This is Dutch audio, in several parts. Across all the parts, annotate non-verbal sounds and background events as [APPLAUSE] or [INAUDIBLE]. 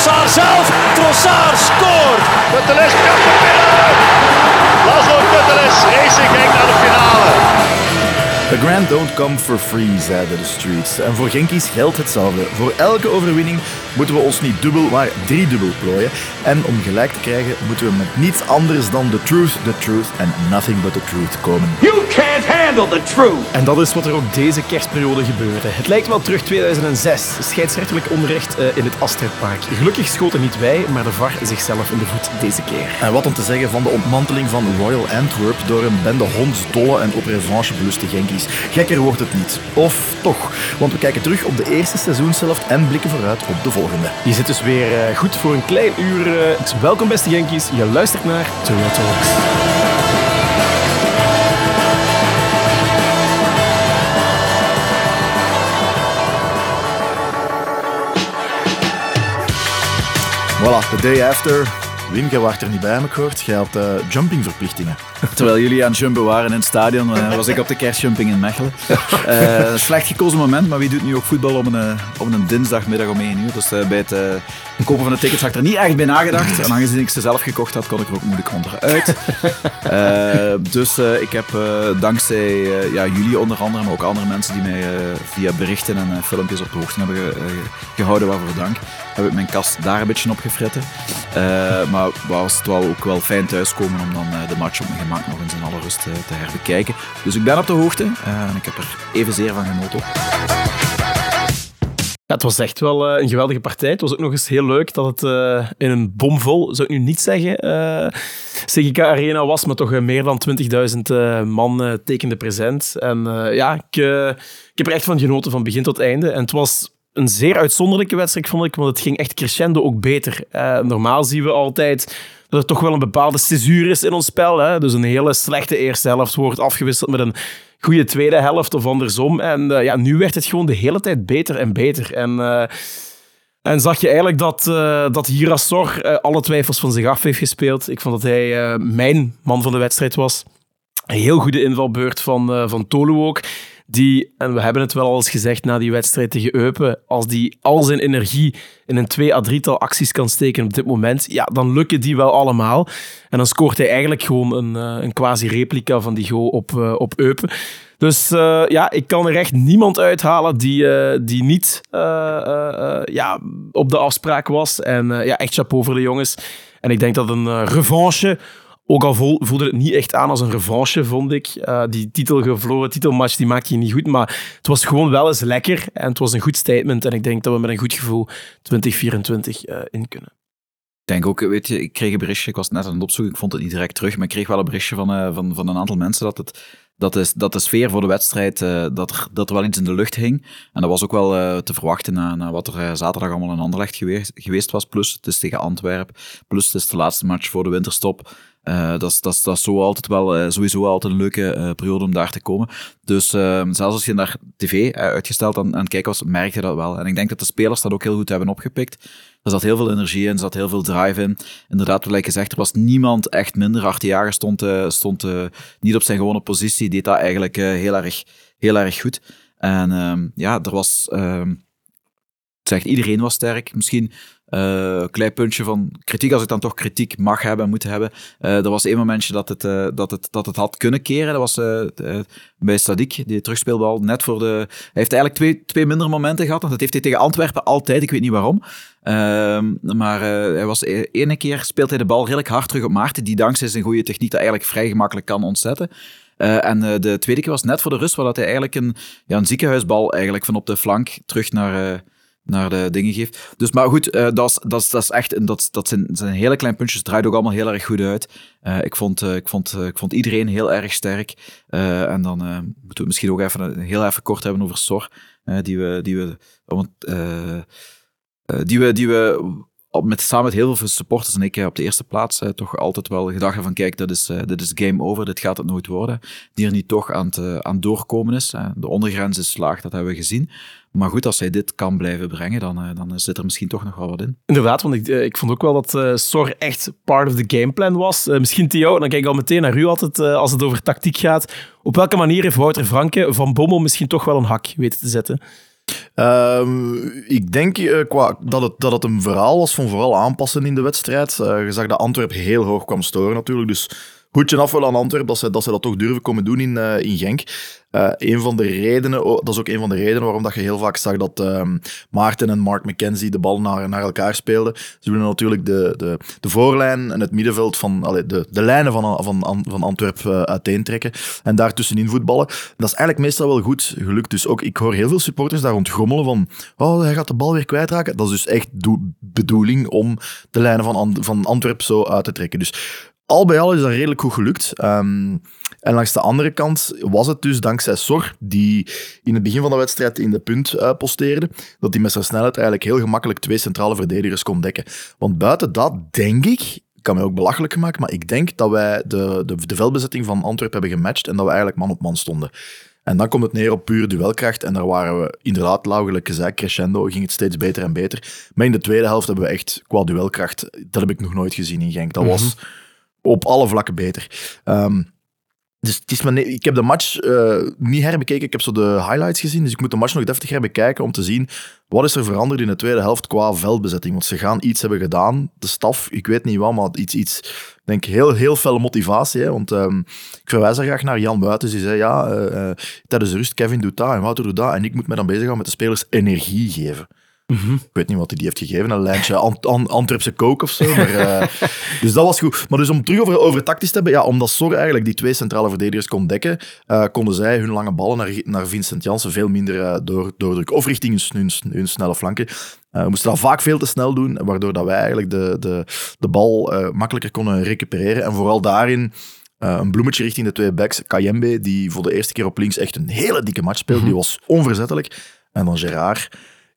Trossard zelf. Trossard scoort. Kutteles kapt er binnen. Laszlo Kutteles Racing Genk naar de finale. The grand don't come for free, zeiden de streets. En voor Genkies geldt hetzelfde. Voor elke overwinning moeten we ons niet dubbel, maar driedubbel plooien. En om gelijk te krijgen moeten we met niets anders dan the truth, the truth and nothing but the truth komen. You can't handle the truth. En dat is wat er ook deze kerstperiode gebeurde. Het lijkt wel terug 2006. Scheidsrechtelijk onrecht uh, in het Astridpark. Gelukkig schoten niet wij, maar de VAR zichzelf in de voet deze keer. En wat om te zeggen van de ontmanteling van Royal Antwerp door een bende hondsdolle en op revanche beluste Genkies. Gekker wordt het niet. Of toch, want we kijken terug op de eerste seizoenshelft en blikken vooruit op de volgende. Je zit dus weer uh, goed voor een klein uur. Uh, welkom beste Yankees, je luistert naar Turtle Talks. Voilà, the day after. Wim, jij wacht er niet bij, ik gehoord. Jij had uh, jumpingverplichtingen. [LAUGHS] Terwijl jullie aan het jumpen waren in het stadion, uh, was ik op de kerstjumping in Mechelen. Uh, [LAUGHS] slecht gekozen moment, maar wie doet nu ook voetbal op een, op een dinsdagmiddag om 1 uur? Dus bij het kopen van de tickets had ik er niet echt bij nagedacht. En aangezien ik ze zelf gekocht had, kon ik er ook moeilijk onderuit. [LAUGHS] dus ik heb dankzij ja, jullie onder andere, maar ook andere mensen die mij via berichten en filmpjes op de hoogte hebben gehouden, waarvoor dank, heb ik mijn kast daar een beetje op gefritten. Maar was het wel ook wel fijn thuiskomen om dan de match op mijn gemak nog eens in alle rust te, te herbekijken. Dus ik ben op de hoogte en ik heb er evenzeer van genoten. Ja, het was echt wel een geweldige partij. Het was ook nog eens heel leuk dat het in een bomvol, zou ik nu niet zeggen, uh, CGK Arena was, maar toch meer dan 20.000 man tekende present. En ja, ik, ik heb er echt van genoten van begin tot einde. En het was een zeer uitzonderlijke wedstrijd, vond ik, want het ging echt crescendo ook beter. normaal zien we altijd dat er toch wel een bepaalde césuur is in ons spel. Hè? Dus een hele slechte eerste helft wordt afgewisseld met een goede tweede helft of andersom. En uh, ja, nu werd het gewoon de hele tijd beter en beter. En, uh, en zag je eigenlijk dat, dat Hirasor alle twijfels van zich af heeft gespeeld. Ik vond dat hij mijn man van de wedstrijd was. Een heel goede invalbeurt van, van Tolu ook die, en we hebben het wel al eens gezegd na die wedstrijd tegen Eupen, als die al zijn energie in een twee à drietal acties kan steken op dit moment, ja, dan lukken die wel allemaal. En dan scoort hij eigenlijk gewoon een, eh, een quasi-replica van die goal op, uh, op Eupen. Dus uh, ja, ik kan er echt niemand uithalen die, die niet ja, op de afspraak was. En ja, echt chapeau voor de jongens. En ik denk dat een revanche ook al voelde het niet echt aan als een revanche, vond ik. Uh, die titelgevloren titelmatch die maakte je niet goed, maar het was gewoon wel eens lekker en het was een goed statement. En ik denk dat we met een goed gevoel 2024 uh, in kunnen. Ik denk ook, weet je, ik kreeg een berichtje, ik was net aan het opzoeken, ik vond het niet direct terug, maar ik kreeg wel een berichtje van, uh, van, van een aantal mensen dat het dat, is, dat de sfeer voor de wedstrijd, dat, er, dat wel iets in de lucht hing. En dat was ook wel te verwachten na, na wat er zaterdag allemaal in Anderlecht geweest, geweest was. Plus het is tegen Antwerpen. Plus het is de laatste match voor de winterstop. Dat is, dat, is, dat is zo altijd wel, sowieso altijd een leuke periode om daar te komen. Dus ehm, zelfs als je naar tv uitgesteld aan, aan het kijken was, merk je dat wel. En ik denk dat de spelers dat ook heel goed hebben opgepikt. Er zat heel veel energie in, er zat heel veel drive in. Inderdaad, wat ik gezegd, er was niemand echt minder. Artiaga stond, stond niet op zijn gewone positie, deed dat eigenlijk heel, erg, heel erg goed. En ehm, ja, er was... Ehm, zegt iedereen was sterk. Misschien uh, klein puntje van kritiek, als ik dan toch kritiek mag hebben en moet hebben. Uh, er was één momentje dat het, uh, dat, het, dat het had kunnen keren. Dat was bij Sadik, die terugspeelbal net voor de... Hij heeft eigenlijk twee, twee mindere momenten gehad. Dat heeft hij tegen Antwerpen altijd, ik weet niet waarom. Ehm, maar hij was e-, ene keer speelt hij de bal redelijk hard terug op Maarten, die dankzij zijn goede techniek dat eigenlijk vrij gemakkelijk kan ontzetten. En de tweede keer was net voor de rust, waar hij eigenlijk een, ja, een ziekenhuisbal eigenlijk van op de flank terug naar, naar de dingen geeft. Dus, maar goed, uh, dat, is, dat, is, dat is echt dat, dat zijn, zijn hele kleine puntjes. Het draait ook allemaal heel erg goed uit. Uh, ik, vond, uh, ik, vond, ik vond iedereen heel erg sterk. en dan moeten we misschien ook even heel even kort hebben over Sor. die we, die we, die we, die we met, samen met heel veel supporters en ik op de eerste plaats toch altijd wel gedacht van kijk, dat is, dit is game over, dit gaat het nooit worden. Die er niet toch aan het, aan doorkomen is. de ondergrens is slaag, dat hebben we gezien. Maar goed, als hij dit kan blijven brengen, dan, uh, dan zit er misschien toch nog wel wat in. Inderdaad, want ik, uh, ik vond ook wel dat uh, Sor echt part of the gameplan was. misschien Theo, dan kijk ik al meteen naar u altijd als het over tactiek gaat. Op welke manier heeft Wouter Franke van Bommel misschien toch wel een hak weten te zetten? Ehm, ik denk eh, qua, dat, het, dat het een verhaal was van vooral aanpassen in de wedstrijd. Eh, je zag dat Antwerp heel hoog kwam storen natuurlijk, dus hoedje af wel aan Antwerp dat ze, dat ze dat toch durven komen doen in, eh, in Genk. Eh, een van de redenen, dat is ook een van de redenen waarom dat je heel vaak zag dat ehm, Maarten en Mark McKenzie de bal naar, naar elkaar speelden. Ze willen natuurlijk de, de, de voorlijn en het middenveld van allee, de, de lijnen van, van, van Antwerp uh, uiteentrekken en daartussenin voetballen. Dat is eigenlijk meestal wel goed gelukt. Dus ook, ik hoor heel veel supporters daar rondgrommelen van oh, hij gaat de bal weer kwijtraken. Dat is dus echt bedoeling om de lijnen van, van Antwerp zo uit te trekken. Dus al bij al is dat redelijk goed gelukt. Ehm, en langs de andere kant was het dus dankzij Sor, die in het begin van de wedstrijd in de punt uh, posteerde, dat hij met zijn snelheid eigenlijk heel gemakkelijk twee centrale verdedigers kon dekken. Want buiten dat, denk ik, kan mij ook belachelijk gemaakt, maar ik denk dat wij de, de, de veldbezetting van Antwerpen hebben gematcht en dat we eigenlijk man op man stonden. En dan komt het neer op puur duelkracht. En daar waren we inderdaad, lauwelijk gezegd, crescendo, ging het steeds beter en beter. Maar in de tweede helft hebben we echt, qua duelkracht, dat heb ik nog nooit gezien in Genk. Dat was mhm op alle vlakken beter. Um, dus het is maar ik heb de match uh, niet herbekeken. Ik heb zo de highlights gezien. Dus ik moet de match nog deftig herbekijken om te zien wat is er veranderd in de tweede helft qua veldbezetting. Want ze gaan iets hebben gedaan. De staf, ik weet niet wat, maar iets, iets ik denk heel, heel felle motivatie. Hè? Want um, ik verwijs er graag naar Jan Buitens. Die zei, ja, uh, uh, tijdens de rust, Kevin doet dat en Wouter doet dat. En ik moet me dan bezighouden met de spelers energie geven. Mhm. Ik weet niet wat hij die heeft gegeven, een lijntje Ant Antwerpse kook of zo. Maar, uh, [LAUGHS] dus dat was goed. Maar dus om terug over, over tactisch te hebben, ja, omdat Sor eigenlijk die twee centrale verdedigers kon dekken, uh, konden zij hun lange ballen naar, naar Vincent Janssen veel minder uh, door, doordrukken. Of richting hun, hun, snelle flanken. we moesten dat vaak veel te snel doen, waardoor dat wij eigenlijk de, de, de bal makkelijker konden recupereren. En vooral daarin... een bloemetje richting de twee backs. Kayembe, die voor de eerste keer op links echt een hele dikke match speelde. Die was onverzettelijk. En dan Gerard,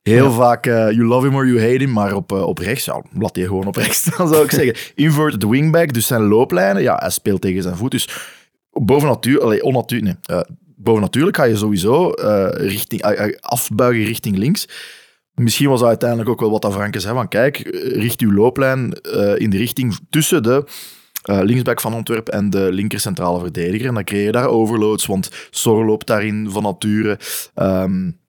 Heel vaak, uh, you love him or you hate him, maar op, uh, op rechts, ja, laat hij gewoon op rechts [LAUGHS] dan zou ik zeggen. Inverted wingback, dus zijn looplijnen, ja, hij speelt tegen zijn voet. Dus bovennatuur, onnatuur, nee, uh, bovennatuurlijk ga je sowieso richting, afbuigen richting links. Misschien was dat uiteindelijk ook wel wat dat Franke zei, van kijk, richt uw looplijn in de richting tussen de... Uh, linksback van Antwerpen en de linker centrale verdediger. En dan creëer je daar overloads, want Sor loopt daarin van nature. Um,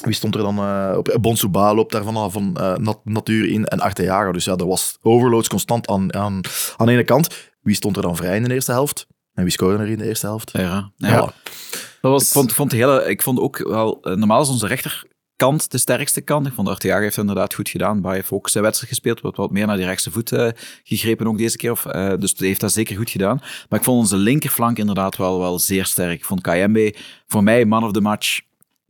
wie stond er dan uh, op? Bonsuba loopt daar van, van uh, nat natuur in en Arteaga. Dus ja, er was overloads constant aan, aan, aan de ene kant. Wie stond er dan vrij in de eerste helft? En wie scoorde er in de eerste helft? Ja, ja. Dat was... ik, vond, vond hele, ik vond ook wel... Normaal is onze rechterkant de sterkste kant. Ik vond Arteaga heeft inderdaad goed gedaan. Baye heeft ook zijn wedstrijd gespeeld. Wat, wat meer naar die rechtse voet gegrepen ook deze keer. Of, dus hij heeft dat zeker goed gedaan. Maar ik vond onze linkerflank inderdaad wel, wel zeer sterk. Ik vond KMB voor mij man of the match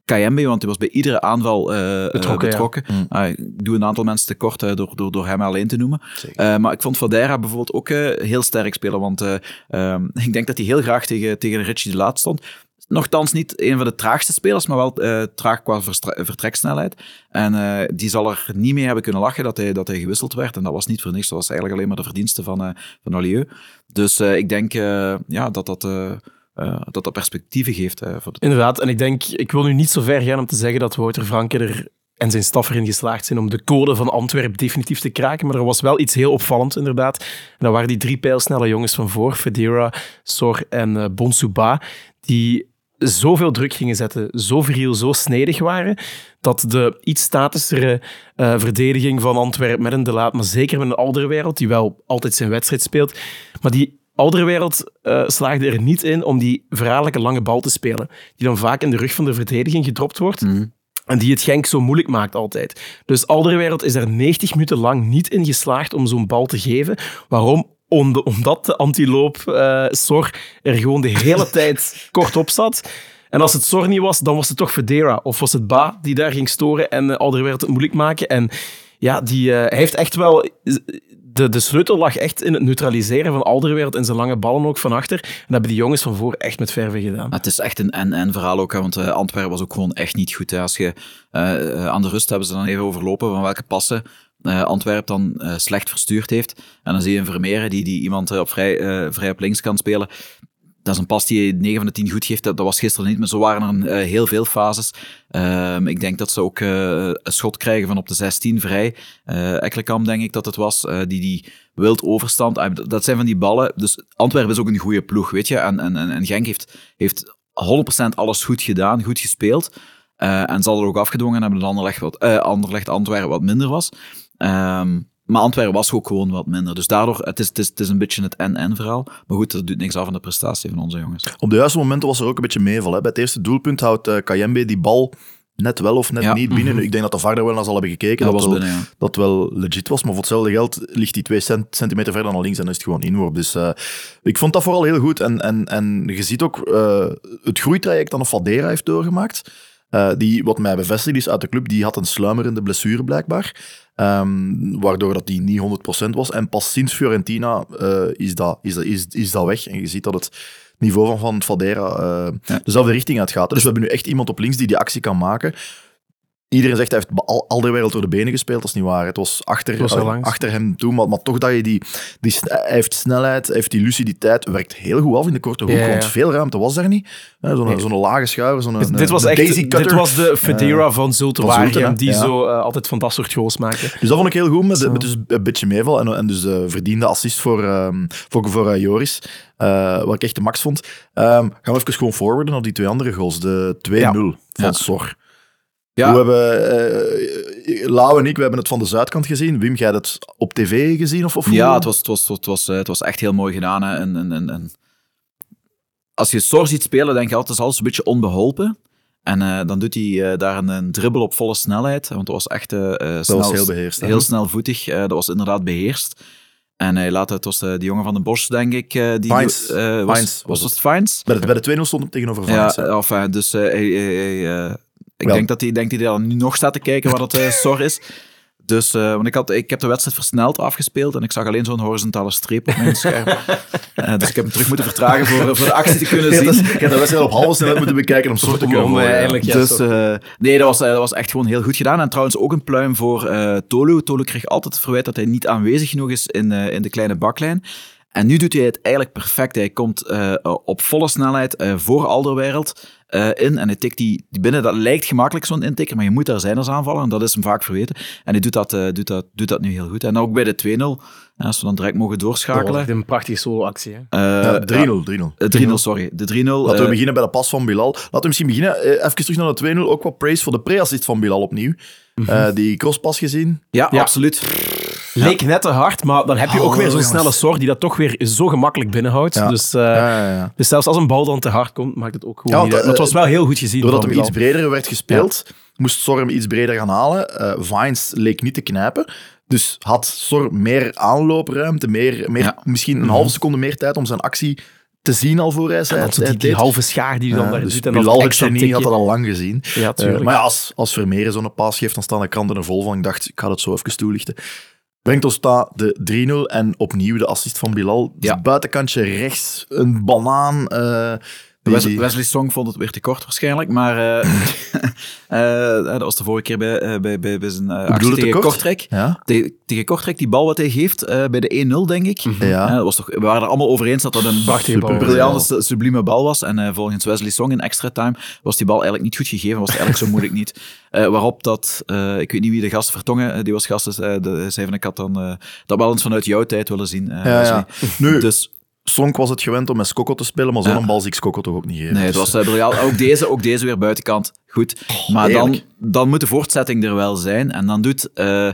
KMB, want hij was bij iedere aanval uh, betrokken. betrokken. Ja. Ah, ik doe een aantal mensen tekort uh, door, door, door hem alleen te noemen. Uh, maar ik vond Vadera bijvoorbeeld ook heel sterk spelen, want um, [LAUGHS] ik denk dat hij heel graag tegen, tegen Richie de Laat stond. Nochtans niet een van de traagste spelers, maar wel traag qua vertreksnelheid. En die zal er niet mee hebben kunnen lachen dat hij, dat hij gewisseld werd. En dat was niet voor niks. Dat was eigenlijk alleen maar de verdienste van, van Olieu. Dus ik denk ja, dat dat uh, dat dat perspectieven geeft. Voor de... Inderdaad, en ik denk, ik wil nu niet zo ver gaan om te zeggen dat Wouter Franke er en zijn staf erin geslaagd zijn om de code van Antwerpen definitief te kraken. Maar er was wel iets heel opvallends, inderdaad. En dat waren die drie pijlsnelle jongens van voor, Federa, Sor en uh, Bonsuba, die zoveel druk gingen zetten, zo viriel, zo snedig waren, dat de iets statischere uh, verdediging van Antwerpen met een De Laat, maar zeker met een oudere wereld, die wel altijd zijn wedstrijd speelt, maar die wereld uh, slaagde er niet in om die verraderlijke lange bal te spelen. Die dan vaak in de rug van de verdediging gedropt wordt. Mhm. En die het Genk zo moeilijk maakt altijd. Dus wereld is er 90 minuten lang niet in geslaagd om zo'n bal te geven. Waarom? omdat de antiloop uh, Sor er gewoon de hele [LAUGHS] tijd kort op zat. En als het Sor niet was, dan was het toch Federa. Of was het Ba die daar ging storen en uh, wereld het moeilijk maken. En ja, die, uh, hij heeft echt wel de, de sleutel lag echt in het neutraliseren van Alderwereld en zijn lange ballen ook van achter. En dat hebben die jongens van voor echt met verve gedaan. Het is echt een en-en verhaal ook, want uh, Antwerpen was ook gewoon echt niet goed. Hè. Als je, uh, aan de rust hebben ze dan even overlopen van welke passen uh, Antwerp dan slecht verstuurd heeft. En dan zie je een Vermeeren die, die iemand op vrij, vrij op links kan spelen dat is een pas die 9 van de 10 goed geeft. Dat, was gisteren niet, maar zo waren er uh, heel veel fases. Uh, ik denk dat ze ook uh, een schot krijgen van op de 16 vrij. Uh, denk ik dat het was, die die wild overstand. Ah, dat zijn van die ballen. Dus Antwerpen is ook een goede ploeg, weet je. En, en, en Genk heeft, heeft 100% alles goed gedaan, goed gespeeld. Eh, en ze hadden ook afgedwongen hebben dat Anderlecht, wat, eh, Antwerpen wat minder was. Ehm, maar Antwerpen was ook gewoon wat minder. Dus daardoor, het is, het is, het is een beetje het en-en verhaal. Maar goed, dat doet niks af van de prestatie van onze jongens. Op de juiste momenten was er ook een beetje meeval. Hè. Bij het eerste doelpunt houdt eh, Kayembe die bal net wel of net Ja. niet binnen. Ik denk dat de VAR er wel naar zal hebben gekeken. Dat Dat, was wel, binnen, ja. dat wel legit was. Maar voor hetzelfde geld ligt hij twee cent- centimeter verder naar links en is het gewoon inworp. Dus eh, ik vond dat vooral heel goed. En, en, en je ziet ook eh, het groeitraject dat Fadera heeft doorgemaakt. Die, wat mij bevestigd is uit de club, die had een sluimerende blessure blijkbaar. Ehm, waardoor dat die niet 100% was. En pas sinds Fiorentina eh, is, dat, is, dat, is, is dat weg. En je ziet dat het niveau van Van Fadera eh, dezelfde richting uitgaat. Dus we hebben nu echt iemand op links die die actie kan maken. Iedereen zegt hij heeft al, al de wereld door de benen gespeeld. Dat is niet waar. Het was achter, was eh, achter hem toe. Maar, maar toch dat je die, die... Hij heeft snelheid, hij heeft die luciditeit. Werkt heel goed af in de korte hoek. Ja, ja. Want veel ruimte was daar niet. Hè, Zo'n zo'n lage schuiver, zo'n dit was echt daisy cutter. dit was de Federa van Zulte van hè? die Ja. zo eh, altijd van dat soort goals maken. Dus dat vond ik heel goed, met, dus een beetje meeval. En, en dus eh, verdiende assist voor, ehm, voor, voor eh, Joris, eh, wat ik echt de max vond. Ehm, gaan we even gewoon forwarden naar die twee andere goals. De 2-0 van Ja. Sor. Ja. We hebben, eh, Lau en ik, we hebben het van de zuidkant gezien. Wim, jij hebt het op tv gezien? Of, of? Ja, het was, het, was, het, was, eh, het was echt heel mooi gedaan. Hè. En, en, en, en als je Sor ziet spelen, denk je altijd, is alles een beetje onbeholpen. En eh, dan doet hij daar een, een dribbel op volle snelheid. Want dat was echt eh, snel, was heel beheerst? Heel snelvoetig. Dat was inderdaad beheerst. En hij laat het, was eh, die jongen van de Bosch, denk ik. die, Fines. was, Fines was was, het Fines? Bij de, bij de 2-0 stond hem tegenover Ja, eh, enfin, dus hij, hij- hij, ik Wel. denk dat hij denkt dat hij dan nu nog staat te kijken waar dat eh, [LAUGHS] Sor is. Dus, eh, want ik, had, ik heb de wedstrijd versneld afgespeeld en ik zag alleen zo'n horizontale streep op mijn scherm. [LAUGHS] Eh, dus ik heb hem terug moeten vertragen voor, voor de actie te [LAUGHS] kunnen zien. dat- je hebt de wedstrijd op halve snelheid moeten bekijken om Sor te kunnen volgen, ja. ja, dus zo. nee, dat was, dat was echt gewoon heel goed gedaan. En trouwens ook een pluim voor Tolu. Tolu kreeg altijd het verwijt dat hij niet aanwezig genoeg is in, in de kleine baklijn. En nu doet hij het eigenlijk perfect. Hij komt op volle snelheid voor Alderwereld eh, in en hij tikt die, die binnen. Dat lijkt gemakkelijk zo'n intikker, maar je moet daar zijn als aanvaller en dat is hem vaak verweten. En hij doet dat, eh, doet dat, doet dat nu heel goed. En ook bij de 2-0, ja, als we dan direct mogen Dat was doorschakelen. echt een prachtige solo-actie. hè. Eh, Ja, 3-0, 3-0. eh, 3-0, sorry. De 3-0. Laten we eh, beginnen bij de pas van Bilal. Laten we misschien beginnen, eh, even terug naar de 2-0. Ook wat praise voor de pre-assist van Bilal opnieuw. Eh, die crosspas gezien. ja, Ja. absoluut. Leek net te hard, maar dan heb je Oh, ook weer zo'n snelle soort die dat toch weer zo gemakkelijk binnenhoudt. Ja. Dus, eh, Ja, ja, ja. dus zelfs als een bal dan te hard komt, maakt het ook gewoon niet uit. want, Maar het was wel heel goed gezien. Doordat hem iets breder werd gespeeld, moest Sor hem iets breder gaan halen. Eh Vines leek niet te knijpen. Dus had Sor meer aanloopruimte, meer, meer, misschien een halve seconde meer tijd om zijn actie te zien al voor hij zei. die, halve schaar die dan Ja, daar dus zit. En Bilal genie had dat al lang gezien. Ja, Eh, maar ja, als, als Vermeeren zo'n paas geeft, dan staan de kranten er vol van. Ik dacht, ik ga het zo even toelichten. Brengt ons daar de 3-0 en opnieuw de assist van Bilal. Dus Ja. buitenkantje rechts, een banaan. eh, Wesley Song vond het weer te kort waarschijnlijk, maar [LAUGHS] eh, eh, dat was de vorige keer bij, eh, bij, bij, bij zijn eh, actie tegen kort? Kortrijk. Ja? Tegen, tegen Kortrijk, die bal wat hij geeft eh, bij de 1-0, denk ik. Ja. Eh, dat was toch, we waren er allemaal over eens dat dat een super briljante, su- sublieme bal was. En eh, volgens Wesley Song in extra time was die bal eigenlijk niet goed gegeven, was het eigenlijk zo [LAUGHS] moeilijk niet. Eh, waarop dat, eh, ik weet niet wie de gast Vertongen, eh, die was gast, dus, eh, de, zei van ik had dan eh, dat wel eens vanuit jouw tijd willen zien. eh, Ja, ja. Nu, Dus Sonk was het gewend om met Skokko te spelen, maar zo'n Ja. bal zie ik Skokko toch ook niet geven. Nee, het Dus, was eh, briljant. Ook deze, ook deze weer buitenkant. Goed. maar dan, heerlijk. dan moet de voortzetting er wel zijn. En dan doet eh,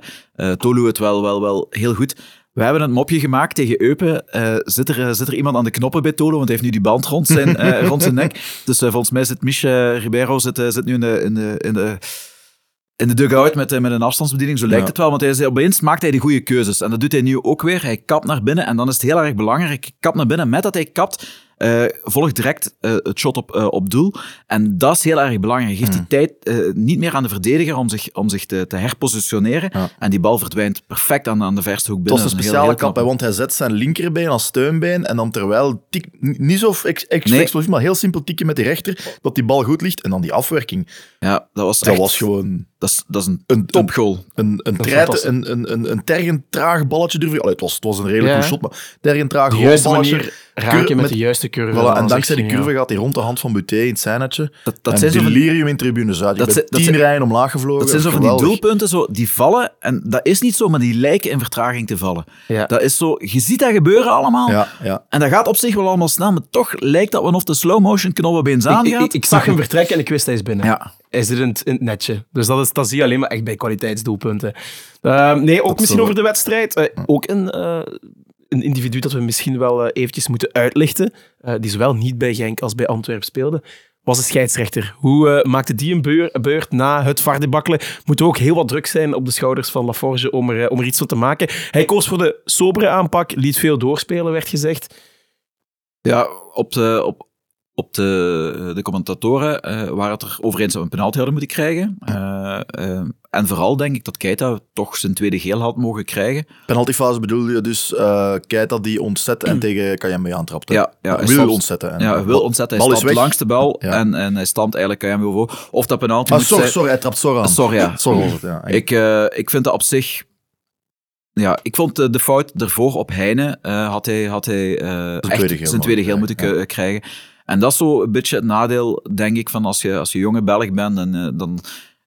Tolu het wel, wel, wel heel goed. We hebben een mopje gemaakt tegen Eupen. Zit, er, zit er iemand aan de knoppen bij Tolu? Want hij heeft nu die band rond zijn, rond zijn nek. [LAUGHS] Dus volgens mij zit Mich Ribeiro zit, zit nu in de, in de, in de, in de dugout met, eh, met een afstandsbediening. Zo lijkt Ja. het wel. Want hij is, opeens maakt hij de goede keuzes. En dat doet hij nu ook weer. Hij kapt naar binnen. En dan is het heel erg belangrijk. Kapt naar binnen. Met dat hij kapt, eh, volgt direct eh, het shot op, op doel. En dat is heel erg belangrijk. Hij geeft Hmm. die tijd eh, niet meer aan de verdediger om zich, om zich te, te herpositioneren. Ja. En die bal verdwijnt perfect aan, aan de verste hoek binnen. een Dat is speciale heel- heel kap, want hij zet zijn linkerbeen als steunbeen en dan terwijl, tik, niet zo ex, ex- Nee. explosief, maar heel simpel tikje met die rechter, dat die bal goed ligt en dan die afwerking. Ja, dat was Dat echt- was gewoon Dat is, dat is een een, een, topgoal. een, een, een, een, een, een tergend traag balletje durf ik... Allee, het, was, het was een redelijk Ja. goed shot, maar tergend traag De juiste balletje. manier raken met, met- de juiste curve. Voilà, en dankzij die curve gaat hij rond de hand van Buté in het zijnetje. Dat, dat zijn zo van- delirium in tribune Zuid. Dat Ik ben zijn- dat tien zijn- rijen omlaag gevlogen. Dat zijn zo van die doelpunten, zo, die vallen. En dat is niet zo, maar die lijken in vertraging te vallen. Ja. Dat is zo, je ziet dat gebeuren allemaal. Ja, ja. En dat gaat op zich wel allemaal snel, maar toch lijkt dat we of de slow motion knop opeens Ik, ik, aangaat. ik, ik zag hem vertrekken en ik wist hij is binnen. Ja, hij zit in het, in het netje. Dus dat, is, dat zie je alleen maar echt bij kwaliteitsdoelpunten. Uh, nee, ook misschien over de wedstrijd. Uh, ook een, uh, een individu dat we misschien wel uh, eventjes moeten uitlichten, die zowel niet bij Genk als bij Antwerpen speelde, was de scheidsrechter. Hoe maakte die een beurt, beurt na het vardebakkelen? Moet ook heel wat druk zijn op de schouders van Laforge om er, om er iets van te maken. Hij koos voor de sobere aanpak, liet veel doorspelen, werd gezegd. Ja, op de, op, op de, de commentatoren uh, waren het er over eens dat we een penalty hadden moeten krijgen. Uh, uh, en vooral denk ik dat Keita toch zijn tweede geel had mogen krijgen. Penaltyfase bedoel je dus Keita die ontzet en tegen Kayembe aantrapt. Ja, ja, wil stamt, ontzetten. En, ja, hij wil ontzetten. Hij bal stamt langs de bal ja. en, en hij stamt eigenlijk Kayembe voor. Of dat penalty ah, moet sorry, zijn... sorry, hij trapt Sor aan. Sorry, ja. [LAUGHS] Sorry, was het, ja. Ik, ik vind dat op zich... Ja, ik vond de, de fout ervoor op Heine had hij, had hij echt tweede geel zijn tweede geel moeten krijgen. En dat is zo een beetje het nadeel, denk ik, van als je, als je jonge Belg bent. En, uh, dan,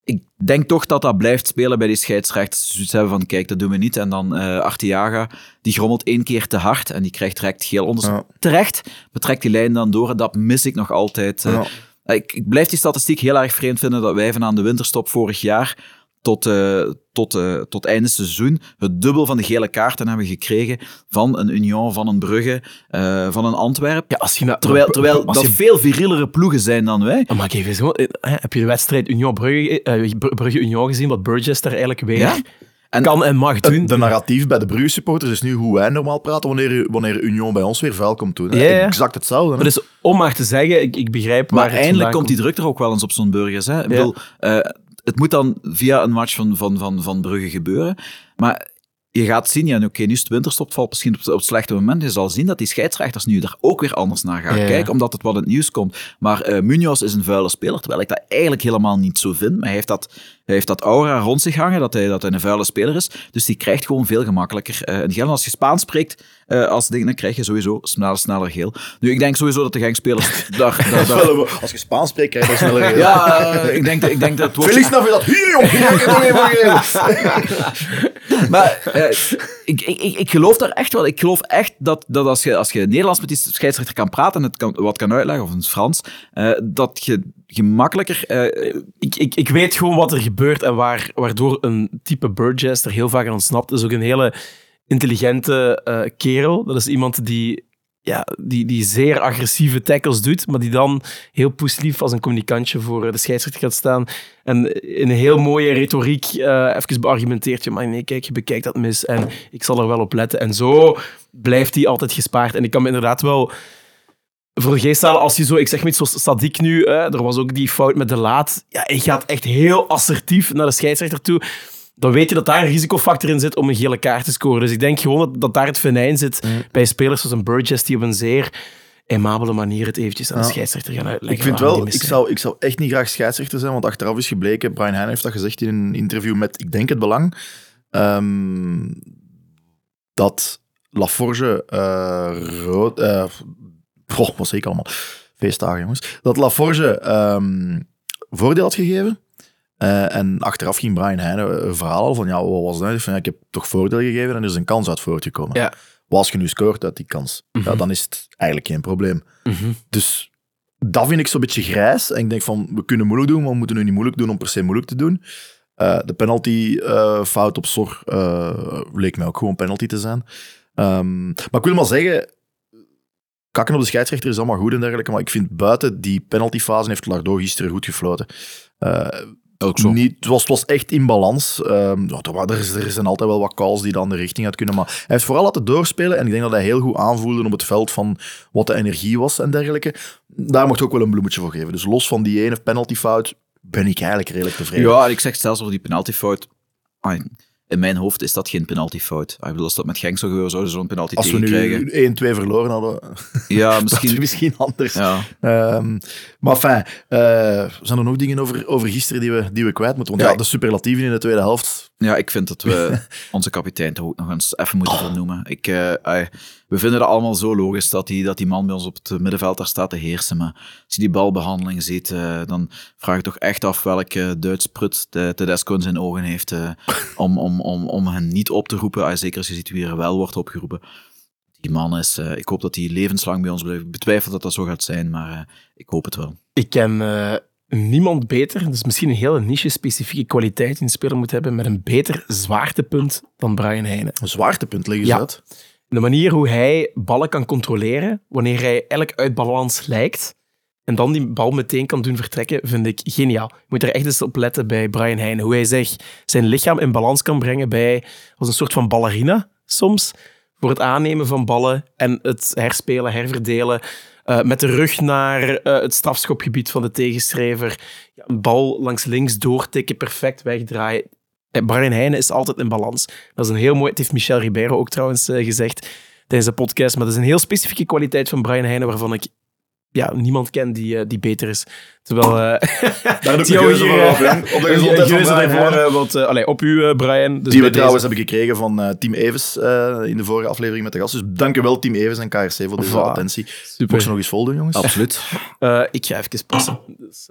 ik denk toch dat dat blijft spelen bij die scheidsrechters. Zoiets hebben van, kijk, dat doen we niet. En dan uh, Artiaga, die grommelt één keer te hard en die krijgt direct geel onder. Ja. Terecht, betrekt die lijn dan door en dat mis ik nog altijd. Uh, ja. ik, ik blijf die statistiek heel erg vreemd vinden dat wij van aan de winterstop vorig jaar tot, uh, tot, uh, tot einde seizoen het dubbel van de gele kaarten hebben gekregen van een Union, van een Brugge, uh, van een Antwerpen. Ja, als je nou, terwijl terwijl dat je... veel virilere ploegen zijn dan wij. Maar ik even zo, heb je de wedstrijd Union-Brugge uh, Brugge Union gezien, wat Burgess daar eigenlijk weer ja? en, kan en mag doen? De narratief bij de Brugge supporters is nu hoe wij normaal praten wanneer, wanneer Union bij ons weer vuil komt doen. Ja, ja. Exact hetzelfde. Maar dus om maar te zeggen, ik, ik begrijp maar waar het eindelijk komt komt die druk er ook wel eens op zo'n Burgers. Hè? Ik bedoel, het moet dan via een match van, van, van, van Brugge gebeuren. Maar je gaat zien, ja, oké, okay, nu is het winterstop, valt misschien op, op het slechte moment. Je zal zien dat die scheidsrechters nu er ook weer anders naar gaan Ja, kijken, omdat het wat in het nieuws komt. Maar uh, Munoz is een vuile speler, terwijl ik dat eigenlijk helemaal niet zo vind. Maar hij heeft dat, heeft dat aura rond zich hangen, dat hij, dat hij een vuile speler is. Dus die krijgt gewoon veel gemakkelijker een geel. En als je Spaans spreekt, uh, als ding, dan krijg je sowieso sneller, sneller geel. Nu, ik denk sowieso dat de Genk-spelers [LAUGHS] daar, daar, daar... Als je Spaans spreekt, krijg je sneller geel. Ja, ik denk, ik denk dat het wordt... Feliz Navidad, hier jong! [LAUGHS] maar ik, ik, ik geloof daar echt wel. Ik geloof echt dat, dat als, je, als je Nederlands met die scheidsrechter kan praten en het kan, wat kan uitleggen, of in het Frans, dat je gemakkelijker... Uh, ik, ik, ik weet gewoon wat er gebeurt en waar, waardoor een type Burgess er heel vaak aan ontsnapt. Dat is ook een hele intelligente uh, kerel. Dat is iemand die, ja, die, die zeer agressieve tackles doet, maar die dan heel poeslief als een communicantje voor de scheidsrechter gaat staan. En in een heel mooie retoriek uh, even beargumenteert je, maar nee, kijk, je bekijkt dat mis en ik zal er wel op letten. En zo blijft hij altijd gespaard. En ik kan me inderdaad wel voor de geest halen als je zo, ik zeg maar iets zoals Sadik nu, hè, er was ook die fout met de laat. Ja, hij gaat echt heel assertief naar de scheidsrechter toe dan weet je dat daar een risicofactor in zit om een gele kaart te scoren. Dus ik denk gewoon dat, dat daar het venijn zit mm. bij spelers zoals een Burgess die op een zeer aimabele manier het eventjes aan de scheidsrechter gaan uitleggen. Ik vind wel, ik zou, ik zou echt niet graag scheidsrechter zijn, want achteraf is gebleken, Brian Heijn heeft dat gezegd in een interview met, ik denk het belang, um, dat Laforge uh, rood... Uh, oh, wat zeg ik allemaal? Feestdagen, jongens. Dat Laforge um, voordeel had gegeven. Uh, en achteraf ging Brian Heine een verhaal van, ja, wat was dat? Van, ja, ik heb toch voordeel gegeven en er is een kans uit voortgekomen. Ja. Wat als je nu scoort uit die kans? Mm -hmm. ja, dan is het eigenlijk geen probleem. Mm -hmm. Dus dat vind ik zo'n beetje grijs. En ik denk van, we kunnen moeilijk doen, maar we moeten nu niet moeilijk doen om per se moeilijk te doen. Uh, de penalty uh, fout op Sor uh, leek mij ook gewoon penalty te zijn. Um, maar ik wil maar zeggen, kakken op de scheidsrechter is allemaal goed en dergelijke, maar ik vind buiten die penaltyfase heeft Lardo gisteren goed gefloten. Ook zo. Niet, het, was, het was echt in balans. Um, er, is, er zijn altijd wel wat calls die dan de richting uit kunnen. Maar hij heeft vooral laten doorspelen. En ik denk dat hij heel goed aanvoelde op het veld van wat de energie was en dergelijke. Daar mocht ook wel een bloemetje voor geven. Dus los van die ene penaltyfout ben ik eigenlijk redelijk tevreden. Ja, ik zeg zelfs over die penaltyfout. In mijn hoofd is dat geen penaltyfout. Ik bedoel, als dat met Genk zou gebeuren, zouden ze zo'n penalty Als we nu 1-2 verloren hadden, [LAUGHS] ja, misschien, misschien anders. Ja. Um, maar fijn, uh, zijn er nog dingen over, over gisteren die we, die we kwijt moeten? Want ja, ja, de superlatieven in de tweede helft. Ja, ik vind dat we [LAUGHS] onze kapitein toch ook nog eens even moeten oh. vernoemen. Ik, uh, we vinden het allemaal zo logisch dat die, dat die man bij ons op het middenveld daar staat te heersen. Maar als je die balbehandeling ziet, uh, dan vraag je toch echt af welke Duits prut de Tedesco in zijn ogen heeft uh, om, om, om, om hen niet op te roepen. Zeker als je ziet wie er wel wordt opgeroepen. Die man is, uh, ik hoop dat hij levenslang bij ons blijft. Ik betwijfel dat dat zo gaat zijn, maar uh, ik hoop het wel. Ik ken uh, niemand beter, dus misschien een hele niche-specifieke kwaliteit die een speler moet hebben, met een beter zwaartepunt dan Brian Heijnen. Een zwaartepunt leggen ze Ja. uit. De manier hoe hij ballen kan controleren, wanneer hij eigenlijk uit balans lijkt, en dan die bal meteen kan doen vertrekken, vind ik geniaal. Je moet er echt eens op letten bij Brian Heijnen. Hoe hij zich zijn lichaam in balans kan brengen bij, als een soort van ballerina soms, voor het aannemen van ballen en het herspelen, herverdelen. eh, met de rug naar eh, het strafschopgebied van de tegenstrever. Ja, een bal langs links doortikken, perfect wegdraaien. Eh, Brian Heijnen is altijd in balans. Dat is een heel mooi... Het heeft Michel Ribeiro ook trouwens gezegd tijdens de podcast. Maar dat is een heel specifieke kwaliteit van Brian Heijnen waarvan ik ja, niemand ken die, eh, die beter is. Terwijl... eh Daar doe ik [LAUGHS] een geuze hier, voor eh, op, hè. Op de gezondheid van daarvoor, want, allee, op u, Brian. Dus Die we trouwens deze- hebben gekregen van eh, Team Evers eh, in de vorige aflevering met de gast. Dus dank u wel, Team Evers en KRC, voor deze attentie. Super. Mocht ze nog eens voldoen, jongens? Absoluut. Eh, ik ga even passen. Dus,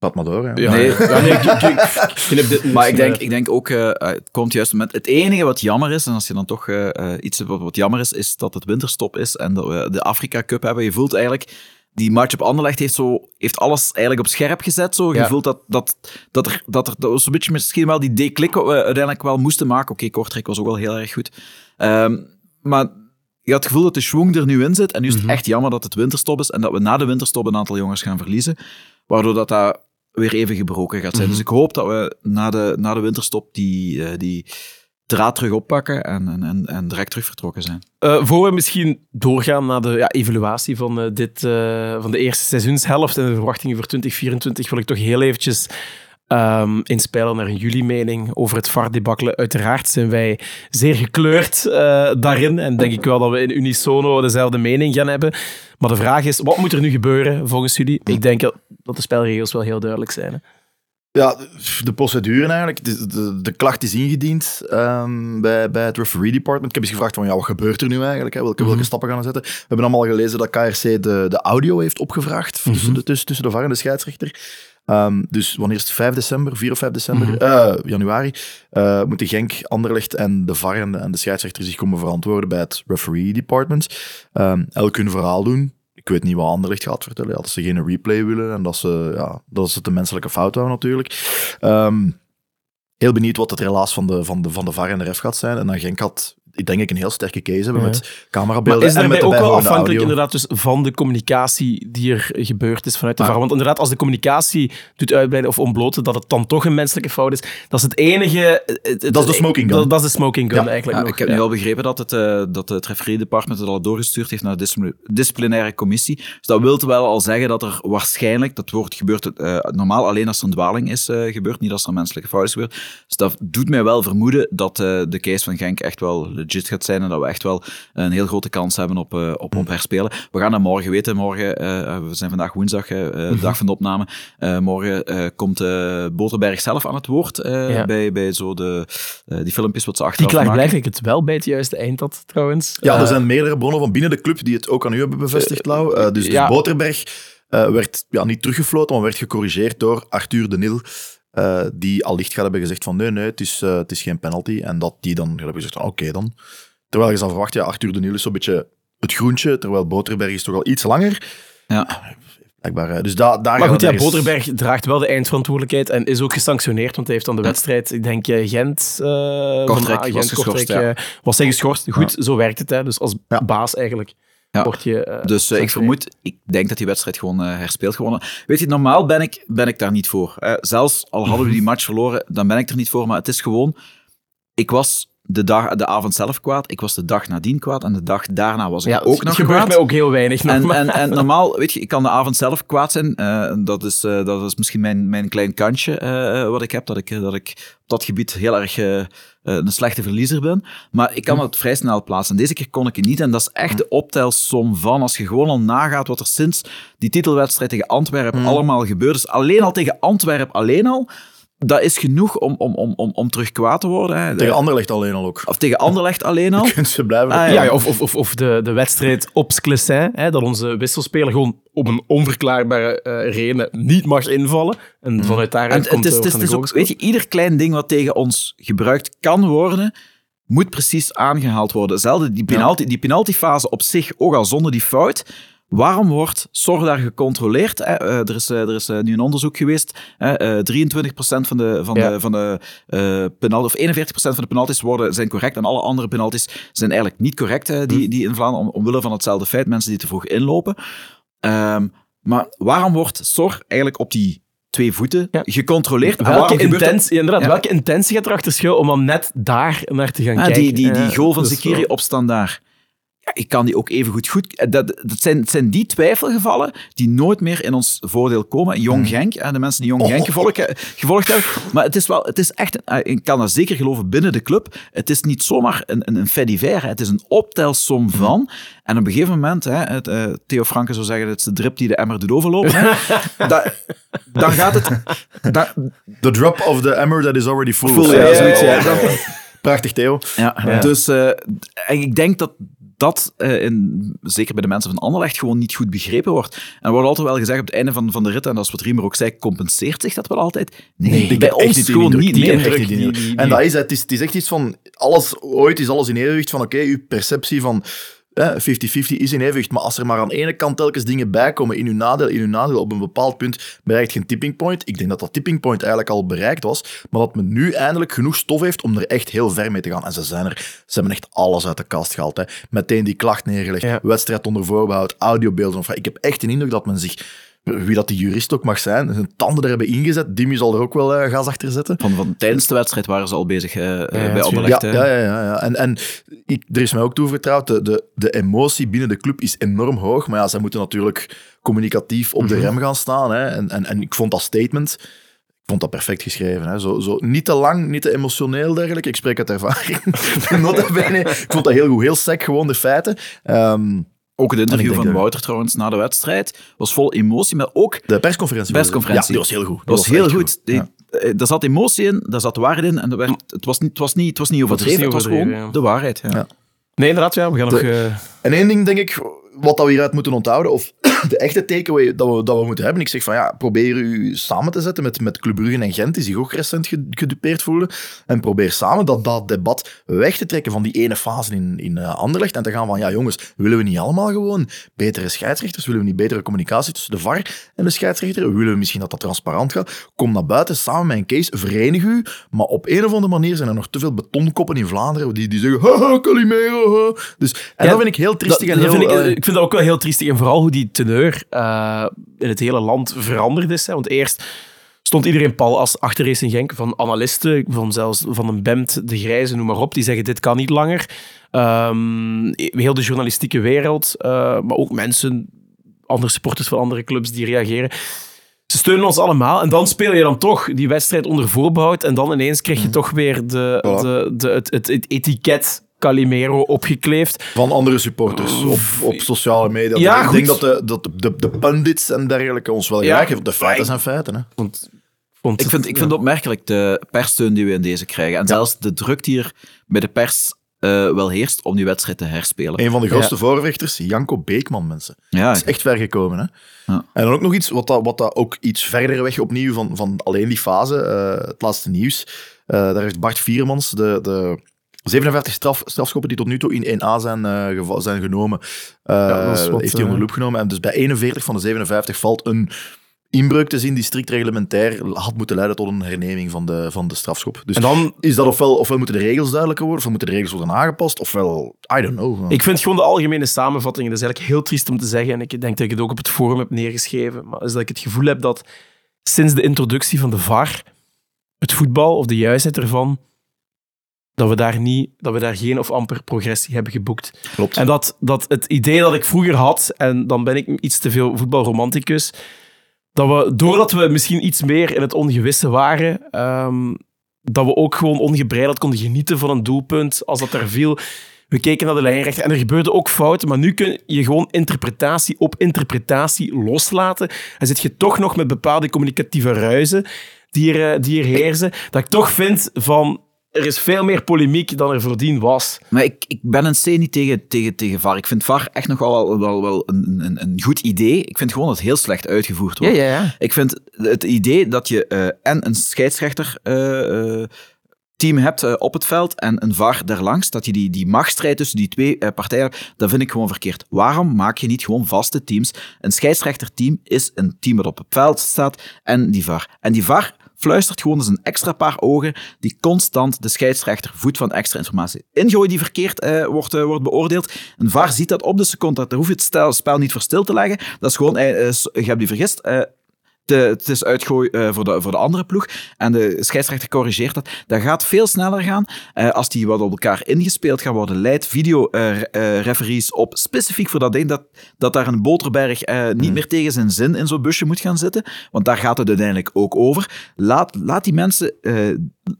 Gaat maar door. hè. ja. Nee. [LAUGHS] Ja, nee, ik, ik, ik dit Maar ik denk, ik denk ook, eh, eh, het komt juist met het enige wat jammer is, en als je dan toch eh, eh, iets hebt wat, wat jammer is, is dat het winterstop is en dat we de Afrika Cup hebben. Je voelt eigenlijk, die match op Anderlecht heeft, zo, heeft alles eigenlijk op scherp gezet. Zo. Je Ja. voelt dat, dat, dat er, dat er dat was een beetje misschien wel die deklik wat we uiteindelijk wel moesten maken. Oké, Kortrijk was ook wel heel erg goed. Ehm, maar je had het gevoel dat de schwung er nu in zit. En nu is het echt jammer dat het winterstop is en dat we na de winterstop een aantal jongens gaan verliezen. Waardoor dat, dat weer even gebroken gaat zijn. Dus ik hoop dat we na de, na de winterstop die, eh, die draad terug oppakken en, en, en, en direct terug vertrokken zijn. Eh, voor we misschien doorgaan naar de ja, evaluatie van, eh, dit, van de eerste seizoenshelft en de verwachtingen voor 2024, wil ik toch heel eventjes ehm inspelen naar een jullie mening over het VAR-debakkelen. Uiteraard zijn wij zeer gekleurd eh, daarin en denk ik wel dat we in unisono dezelfde mening gaan hebben. Maar de vraag is, wat moet er nu gebeuren volgens jullie? Ik denk dat de spelregels wel heel duidelijk zijn. Hè? Ja, de procedure eigenlijk. De, de, de klacht is ingediend ehm, bij, bij het referee department. Ik heb eens gevraagd van, ja, wat gebeurt er nu eigenlijk? Hè? Welke, welke stappen gaan we zetten? We hebben allemaal gelezen dat KRC de, de audio heeft opgevraagd tussen, de, tussen, tussen de VAR en de scheidsrechter. Ehm, dus wanneer is het? 5 december, 4 of 5 december, eh, januari, eh, moeten Genk, Anderlecht en de VAR en de, en de scheidsrechter zich komen verantwoorden bij het referee department. Ehm, elk hun verhaal doen. Ik weet niet wat Anderlecht gaat vertellen. Ja, dat ze geen replay willen en dat ze, ja, dat ze de menselijke fout houden natuurlijk. Ehm, heel benieuwd wat het relaas van de, van, de, van de VAR en de ref gaat zijn. En dan Genk had, ik denk ik, een heel sterke case hebben Ja. met camerabeelden Maar is en met daarbij de ook wel afhankelijk audio. inderdaad dus van de communicatie die er gebeurd is vanuit de Maar- VAR? Want inderdaad, als de communicatie doet uitbreiden of ontbloten dat het dan toch een menselijke fout is, dat is het enige... het- het- Dat is de smoking gun. Dat, dat is de smoking gun Ja, eigenlijk Ja, nog. ik heb ja. nu al begrepen dat het, eh, dat het referee department het al doorgestuurd heeft naar de discipli- disciplinaire commissie. Dus dat wil wel al zeggen dat er waarschijnlijk, dat wordt gebeurd eh, normaal alleen als er een dwaling is eh, gebeurd, niet als er een menselijke fout is gebeurd. Dus dat doet mij wel vermoeden dat eh, de case van Genk echt wel legit gaat zijn en dat we echt wel een heel grote kans hebben op, eh, op, op herspelen. We gaan dat morgen weten. Morgen, eh, we zijn vandaag woensdag, eh, eh, de dag van de opname. Eh, morgen eh, komt Boterberg zelf aan het woord eh, Ja. bij, bij zo de, eh, die filmpjes wat ze Die achteraf klaar maken. blijf ik het wel bij het juiste eind had, trouwens. Ja, er zijn meerdere bronnen van binnen de club die het ook aan u hebben bevestigd, Lau. Eh, dus, dus ja. Boterberg eh, werd ja, niet teruggefloten, maar werd gecorrigeerd door Arthur de Nil. Eh, die allicht gaat hebben gezegd van nee, nee, het is, eh, het is geen penalty. En dat die dan gaat hebben gezegd van oké dan. Terwijl je zou verwachten, ja, Arthur de Nil is zo'n beetje het groentje, terwijl Boterberg is toch al iets langer. Ja. Blijkbaar, dus da, daar Maar goed, ja, Boterberg draagt wel de eindverantwoordelijkheid en is ook gesanctioneerd, want hij heeft aan de wedstrijd, ik denk eh, Gent... eh, Kortrijk van, was geschorst, ja. eh, was hij geschorst. Goed, zo werkt het. Hè. Dus als Ja. baas eigenlijk Ja. word je... eh, Dus eh, ik vermoed, ik denk dat die wedstrijd gewoon eh, herspeeld gewonnen. Weet je, normaal ben ik, ben ik daar niet voor. zelfs al hadden we die match verloren, dan ben ik er niet voor. Maar het is gewoon, ik was de, dag, de avond zelf kwaad, ik was de dag nadien kwaad en de dag daarna was ik Ja, ook het nog gebeurt kwaad. mij ook heel weinig. En, en, en [LAUGHS] normaal, weet je, ik kan de avond zelf kwaad zijn. eh, dat, is, eh, dat is misschien mijn, mijn klein kantje eh, wat ik heb, dat ik, dat ik op dat gebied heel erg een slechte verliezer ben. Maar ik kan het vrij snel plaatsen. Deze keer kon ik het niet. En dat is echt de optelsom van, als je gewoon al nagaat wat er sinds die titelwedstrijd tegen Antwerpen allemaal gebeurd is. Alleen al tegen Antwerpen, alleen al, dat is genoeg om, om, om, om, om terug kwaad te worden. Hè. Tegen Anderlecht alleen al ook. Of tegen Anderlecht alleen al. [LAUGHS] Kunnen ze blijven. Ah, Ja, ja, of, of, of, of de, de wedstrijd op Sclessin, hè, dat onze wisselspeler gewoon op een onverklaarbare eh, reden niet mag invallen. En vanuit daaruit. En komt het is, eh, het is, het ook, weet je, ieder klein ding wat tegen ons gebruikt kan worden, moet precies aangehaald worden. Zelfde die, penalty, die penaltyfase op zich, ook al zonder die fout, Waarom wordt zorg daar gecontroleerd? Hè? Eh, er is, eh, er is eh, nu een onderzoek geweest. Hè? Eh, 23% van de, van Ja. de, van de eh, penalty, of 41% van de penalties worden, zijn correct en alle andere penalties zijn eigenlijk niet correct, die, die in Vlaanderen, om, omwille van hetzelfde feit, mensen die te vroeg inlopen. Ehm, maar waarom wordt zorg eigenlijk op die twee voeten Ja. gecontroleerd? Welke intentie, inderdaad, Ja. welke intentie gaat erachter schuil om dan net daar naar te gaan Ah, kijken? die, die, die goal van is Zekiri zo. op standaard. Ja, ik kan die ook even goed goed. eh, Dat, dat zijn, het zijn die twijfelgevallen die nooit meer in ons voordeel komen. Jong Genk, en de mensen die Jong Genk gevolgd, eh, gevolgd hebben. Maar het is wel, het is echt, eh, ik kan dat zeker geloven binnen de club. Het is niet zomaar een, een, een fait divers. Het is een optelsom van. En op een gegeven moment, hè, het, eh, Theo Franke zou zeggen, het is de drip die de emmer doet overlopen. [LAUGHS] Da- dan gaat het. The drop of the hammer that is already full. Ja, zo. zoiets, ja. Prachtig, Theo. Ja, dus en ik denk dat dat, eh, in, zeker bij de mensen van Anderlecht, gewoon niet goed begrepen wordt. En er wordt altijd wel gezegd op het einde van, van de rit, en dat is wat Riemer ook zei, compenseert zich dat wel altijd? Nee, bij ons niet gewoon niet. Indruk. die die- indruk. die- En dat is het. Het is, het is echt iets van... Alles, ooit is alles in evenwicht van, oké, uw perceptie van... eh, 50-50 is in evenwicht, maar als er maar aan de ene kant telkens dingen bijkomen in uw nadeel, in uw nadeel op een bepaald punt bereikt geen tipping point. Ik denk dat dat tipping point eigenlijk al bereikt was, maar dat men nu eindelijk genoeg stof heeft om er echt heel ver mee te gaan. En ze zijn er. Ze hebben echt alles uit de kast gehaald. Hè. Meteen die klacht neergelegd, Ja. wedstrijd onder voorbehoud, audiobeelden. Ik heb echt een indruk dat men zich... Wie dat die jurist ook mag zijn, zijn tanden er hebben ingezet. Dimi zal er ook wel eh, gas achter zetten. Van, van, tijdens de wedstrijd waren ze al bezig eh, eh, bij. Anderlecht. Ja, ja, ja, ja, ja. En, en ik, er is mij ook toevertrouwd, de, de, de emotie binnen de club is enorm hoog. Maar ja, zij moeten natuurlijk communicatief op de rem gaan staan. Hè. En, en, en ik vond dat statement... Ik vond dat perfect geschreven. Hè. Zo, zo, niet te lang, niet te emotioneel dergelijk. Ik spreek uit ervaring. [LAUGHS] Ik vond dat heel goed. Heel sec, gewoon de feiten. Ehm, Ook het interview van Wouter trouwens na de wedstrijd was vol emotie, maar ook de persconferentie. Persconferentie. Ja, die was heel goed. Dat was heel goed. Die- Ja. eh, Daar zat emotie in, daar zat waarheid in. En er werd, het, was niet, het, was niet, het was niet overdreven, niet het was overdreven, gewoon ja. de waarheid. Ja. Ja. Nee, inderdaad, ja. We gaan nog... Eh, En één ding, denk ik, wat dat we hieruit moeten onthouden, of [CLEARS THROAT] de echte takeaway dat we, dat we moeten hebben, ik zeg van ja, probeer u samen te zetten met, met Club Brugge en Gent, die zich ook recent ge- gedupeerd voelen, en probeer samen dat, dat debat weg te trekken van die ene fase in, in eh, Anderlecht en te gaan van ja jongens, willen we niet allemaal gewoon betere scheidsrechters, willen we niet betere communicatie tussen de VAR en de scheidsrechter, willen we misschien dat dat transparant gaat, kom naar buiten samen met een case, verenig u, maar op een of andere manier zijn er nog te veel betonkoppen in Vlaanderen die, die zeggen haha, Calimero, ha." dus, en Ja, dat vind ik heel triestig en heel... vind ik, eh, ik vind dat ook wel heel triestig. En vooral hoe die teneur eh, in het hele land veranderd is. Hè. Want eerst stond iedereen pal als achter Racing Genk van analisten, van zelfs van een Bemt, de Grijze, noem maar op. Die zeggen, dit kan niet langer. Ehm, heel de journalistieke wereld, eh, maar ook mensen, andere supporters van andere clubs die reageren. Ze steunen ons allemaal. En dan speel je dan toch die wedstrijd onder voorbehoud. En dan ineens krijg je toch weer de, Mhm. Voilà. de, de, het, het, het etiket Calimero opgekleefd. Van andere supporters op, op sociale media. Ja, ik denk dat de, dat de, de pundits en dergelijke ons wel Ja. hebben. De feiten zijn feiten. Hè. Want, Ik vind, ik vind het opmerkelijk, de perssteun die we in deze krijgen. En zelfs de druk die er bij de pers eh, wel heerst om die wedstrijd te herspelen. Een van de grootste voorvechters, Janko Beekman, mensen. Ja, Dat is echt ver gekomen. Hè? Ja. En dan ook nog iets, wat, dat, wat dat ook iets verder weg opnieuw van, van alleen die fase, eh, het laatste nieuws. Eh, daar heeft Bart Viermans de, de 57 straf, strafschoppen die tot nu toe in 1A zijn, eh, zijn genomen, eh, wat, heeft hij onder eh, loep genomen. En dus bij 41 van de 57 valt een inbreuk te zien die strikt reglementair had moeten leiden tot een herneming van de, van de strafschop. Dus En dan, is dat ofwel, ofwel moeten de regels duidelijker worden, ofwel moeten de regels worden aangepast, ofwel, I don't know. ik vind gewoon de algemene samenvatting, dat is eigenlijk heel triest om te zeggen, en ik denk dat ik het ook op het forum heb neergeschreven, maar is dat ik het gevoel heb dat sinds de introductie van de VAR, het voetbal, of de juistheid ervan, dat we daar, niet, dat we daar geen of amper progressie hebben geboekt. Klopt. En dat, dat het idee dat ik vroeger had, en dan ben ik iets te veel voetbalromanticus, dat we, doordat we misschien iets meer in het ongewisse waren, ehm, dat we ook gewoon ongebreideld konden genieten van een doelpunt als dat er viel. We keken naar de lijnrechter en er gebeurden ook fouten, maar nu kun je gewoon interpretatie op interpretatie loslaten. En zit je toch nog met bepaalde communicatieve ruizen die er, eh, die er heersen, dat ik toch vind van... Er is veel meer polemiek dan er voordien was. Maar ik, ik ben een C niet tegen, tegen, tegen VAR. Ik vind VAR echt nog wel, wel, wel een, een, een goed idee. Ik vind gewoon dat het heel slecht uitgevoerd wordt. ja. Ik vind het idee dat je eh, en een scheidsrechter eh, eh, team hebt op het veld en een VAR daarlangs, dat je die, die machtsstrijd tussen die twee partijen hebt, dat vind ik gewoon verkeerd. Waarom maak je niet gewoon vaste teams? Een scheidsrechterteam is een team dat op het veld staat en die VAR. En die VAR fluistert gewoon eens een extra paar ogen die constant de scheidsrechter voedt van extra informatie. Ingooi die verkeerd eh, wordt, eh, wordt beoordeeld. Een VAR ziet dat op de seconde. Daar hoef je het spel niet voor stil te leggen. Dat is gewoon, eh, je hebt die vergist. Te- het is uitgooi eh, voor, de, voor de andere ploeg. En de scheidsrechter corrigeert dat. Dat gaat veel sneller gaan eh, als die wat op elkaar ingespeeld gaan worden. Leidt video-referees op specifiek voor dat ding dat, dat daar een boterberg eh, niet meer tegen zijn zin in zo'n busje moet gaan zitten. Want daar gaat het uiteindelijk ook over. Laat, laat die mensen... eh,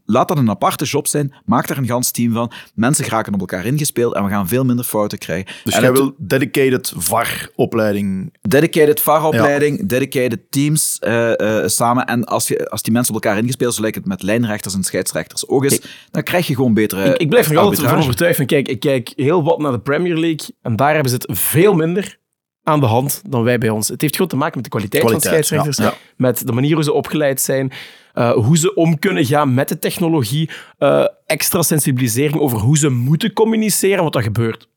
laat dat een aparte job zijn. Maak daar een gans team van. Mensen geraken op elkaar ingespeeld en we gaan veel minder fouten krijgen. Dus En jij wil dedicated VAR-opleiding. Dedicated VAR-opleiding, dedicated teams eh, eh, samen. En als, je, als die mensen op elkaar ingespeeld, zo lijkt het met lijnrechters en scheidsrechters ook is, dan krijg je gewoon betere Ik, ik blijf er altijd van overtuigd van, kijk, ik kijk heel wat naar de Premier League en daar hebben ze het veel minder aan de hand dan wij bij ons. Het heeft gewoon te maken met de kwaliteit, Kwaliteit, van scheidsrechters, ja, ja. met de manier hoe ze opgeleid zijn, eh, hoe ze om kunnen gaan met de technologie, eh, extra sensibilisering over hoe ze moeten communiceren, wat dat gebeurt.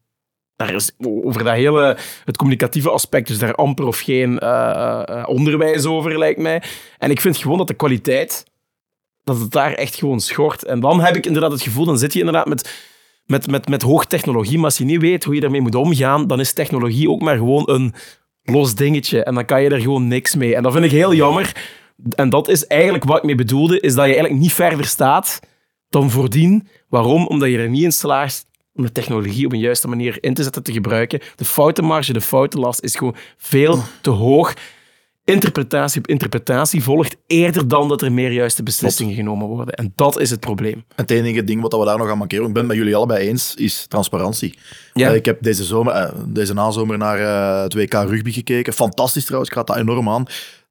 Daar is over dat hele, het communicatieve aspect, dus daar amper of geen eh, eh, onderwijs over, lijkt mij. En ik vind gewoon dat de kwaliteit, dat het daar echt gewoon schort. En dan heb ik inderdaad het gevoel, dan zit je inderdaad met, met, met, met hoogtechnologie, maar als je niet weet hoe je daarmee moet omgaan, dan is technologie ook maar gewoon een los dingetje. En dan kan je er gewoon niks mee. En dat vind ik heel jammer. En dat is eigenlijk wat ik mee bedoelde, is dat je eigenlijk niet verder staat dan voordien. Waarom? Omdat je er niet in slaagt om de technologie op een juiste manier in te zetten, te gebruiken. De foutenmarge, de foutenlast is gewoon veel te hoog. Interpretatie op interpretatie volgt eerder dan dat er meer juiste beslissingen genomen worden. En dat is het probleem. Het enige ding wat we daar nog aan mankeren, ik ben het met jullie allebei eens, is transparantie. Ja. Eh, ik heb deze, zomer, eh, deze nazomer naar eh, het WK rugby gekeken. Fantastisch trouwens, ik raad dat enorm aan.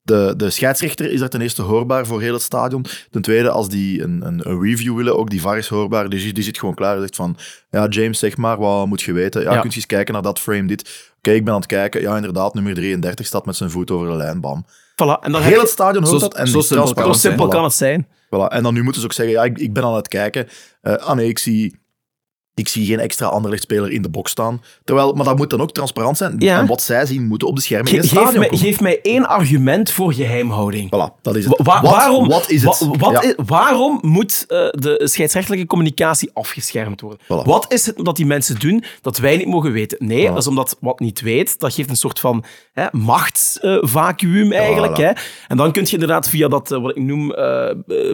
De, de scheidsrechter is daar ten eerste hoorbaar voor heel het stadion. Ten tweede, als die een, een, een review willen, ook die VAR is hoorbaar. Die, zit- die zit gewoon klaar. Die zegt van, ja James, zeg maar, wat moet je weten? Ja, Ja. kun je eens kijken naar dat frame, dit. Oké, ik ben aan het kijken. Ja, inderdaad, nummer 33 staat met zijn voet over de lijn, bam. Voilà. En dan Heel je- het stadion hoort Zo- dat. En zo simpel kan Zo transparantie, simpel voilà. kan het zijn. Voilà. En dan nu moeten ze ook zeggen, ja, ik, ik ben aan het kijken. Eh ah nee, ik zie, ik zie geen extra Anderlecht-speler in de box staan. Terwijl, maar dat moet dan ook transparant zijn. Ja. En wat zij zien, moeten op de schermen in Ge- het geef, mij, geef mij één argument voor geheimhouding. Voilà, dat is het. Wa- wat, waarom, wat is het? wa- wat Ja. is- waarom moet eh, de scheidsrechtelijke communicatie afgeschermd worden? Voilà. Wat is het dat die mensen doen dat wij niet mogen weten? Nee, dat is omdat wat niet weet, dat geeft een soort van hè, machtsvacuüm eigenlijk. Hè? En dan kun je inderdaad via dat, eh, wat ik noem, eh,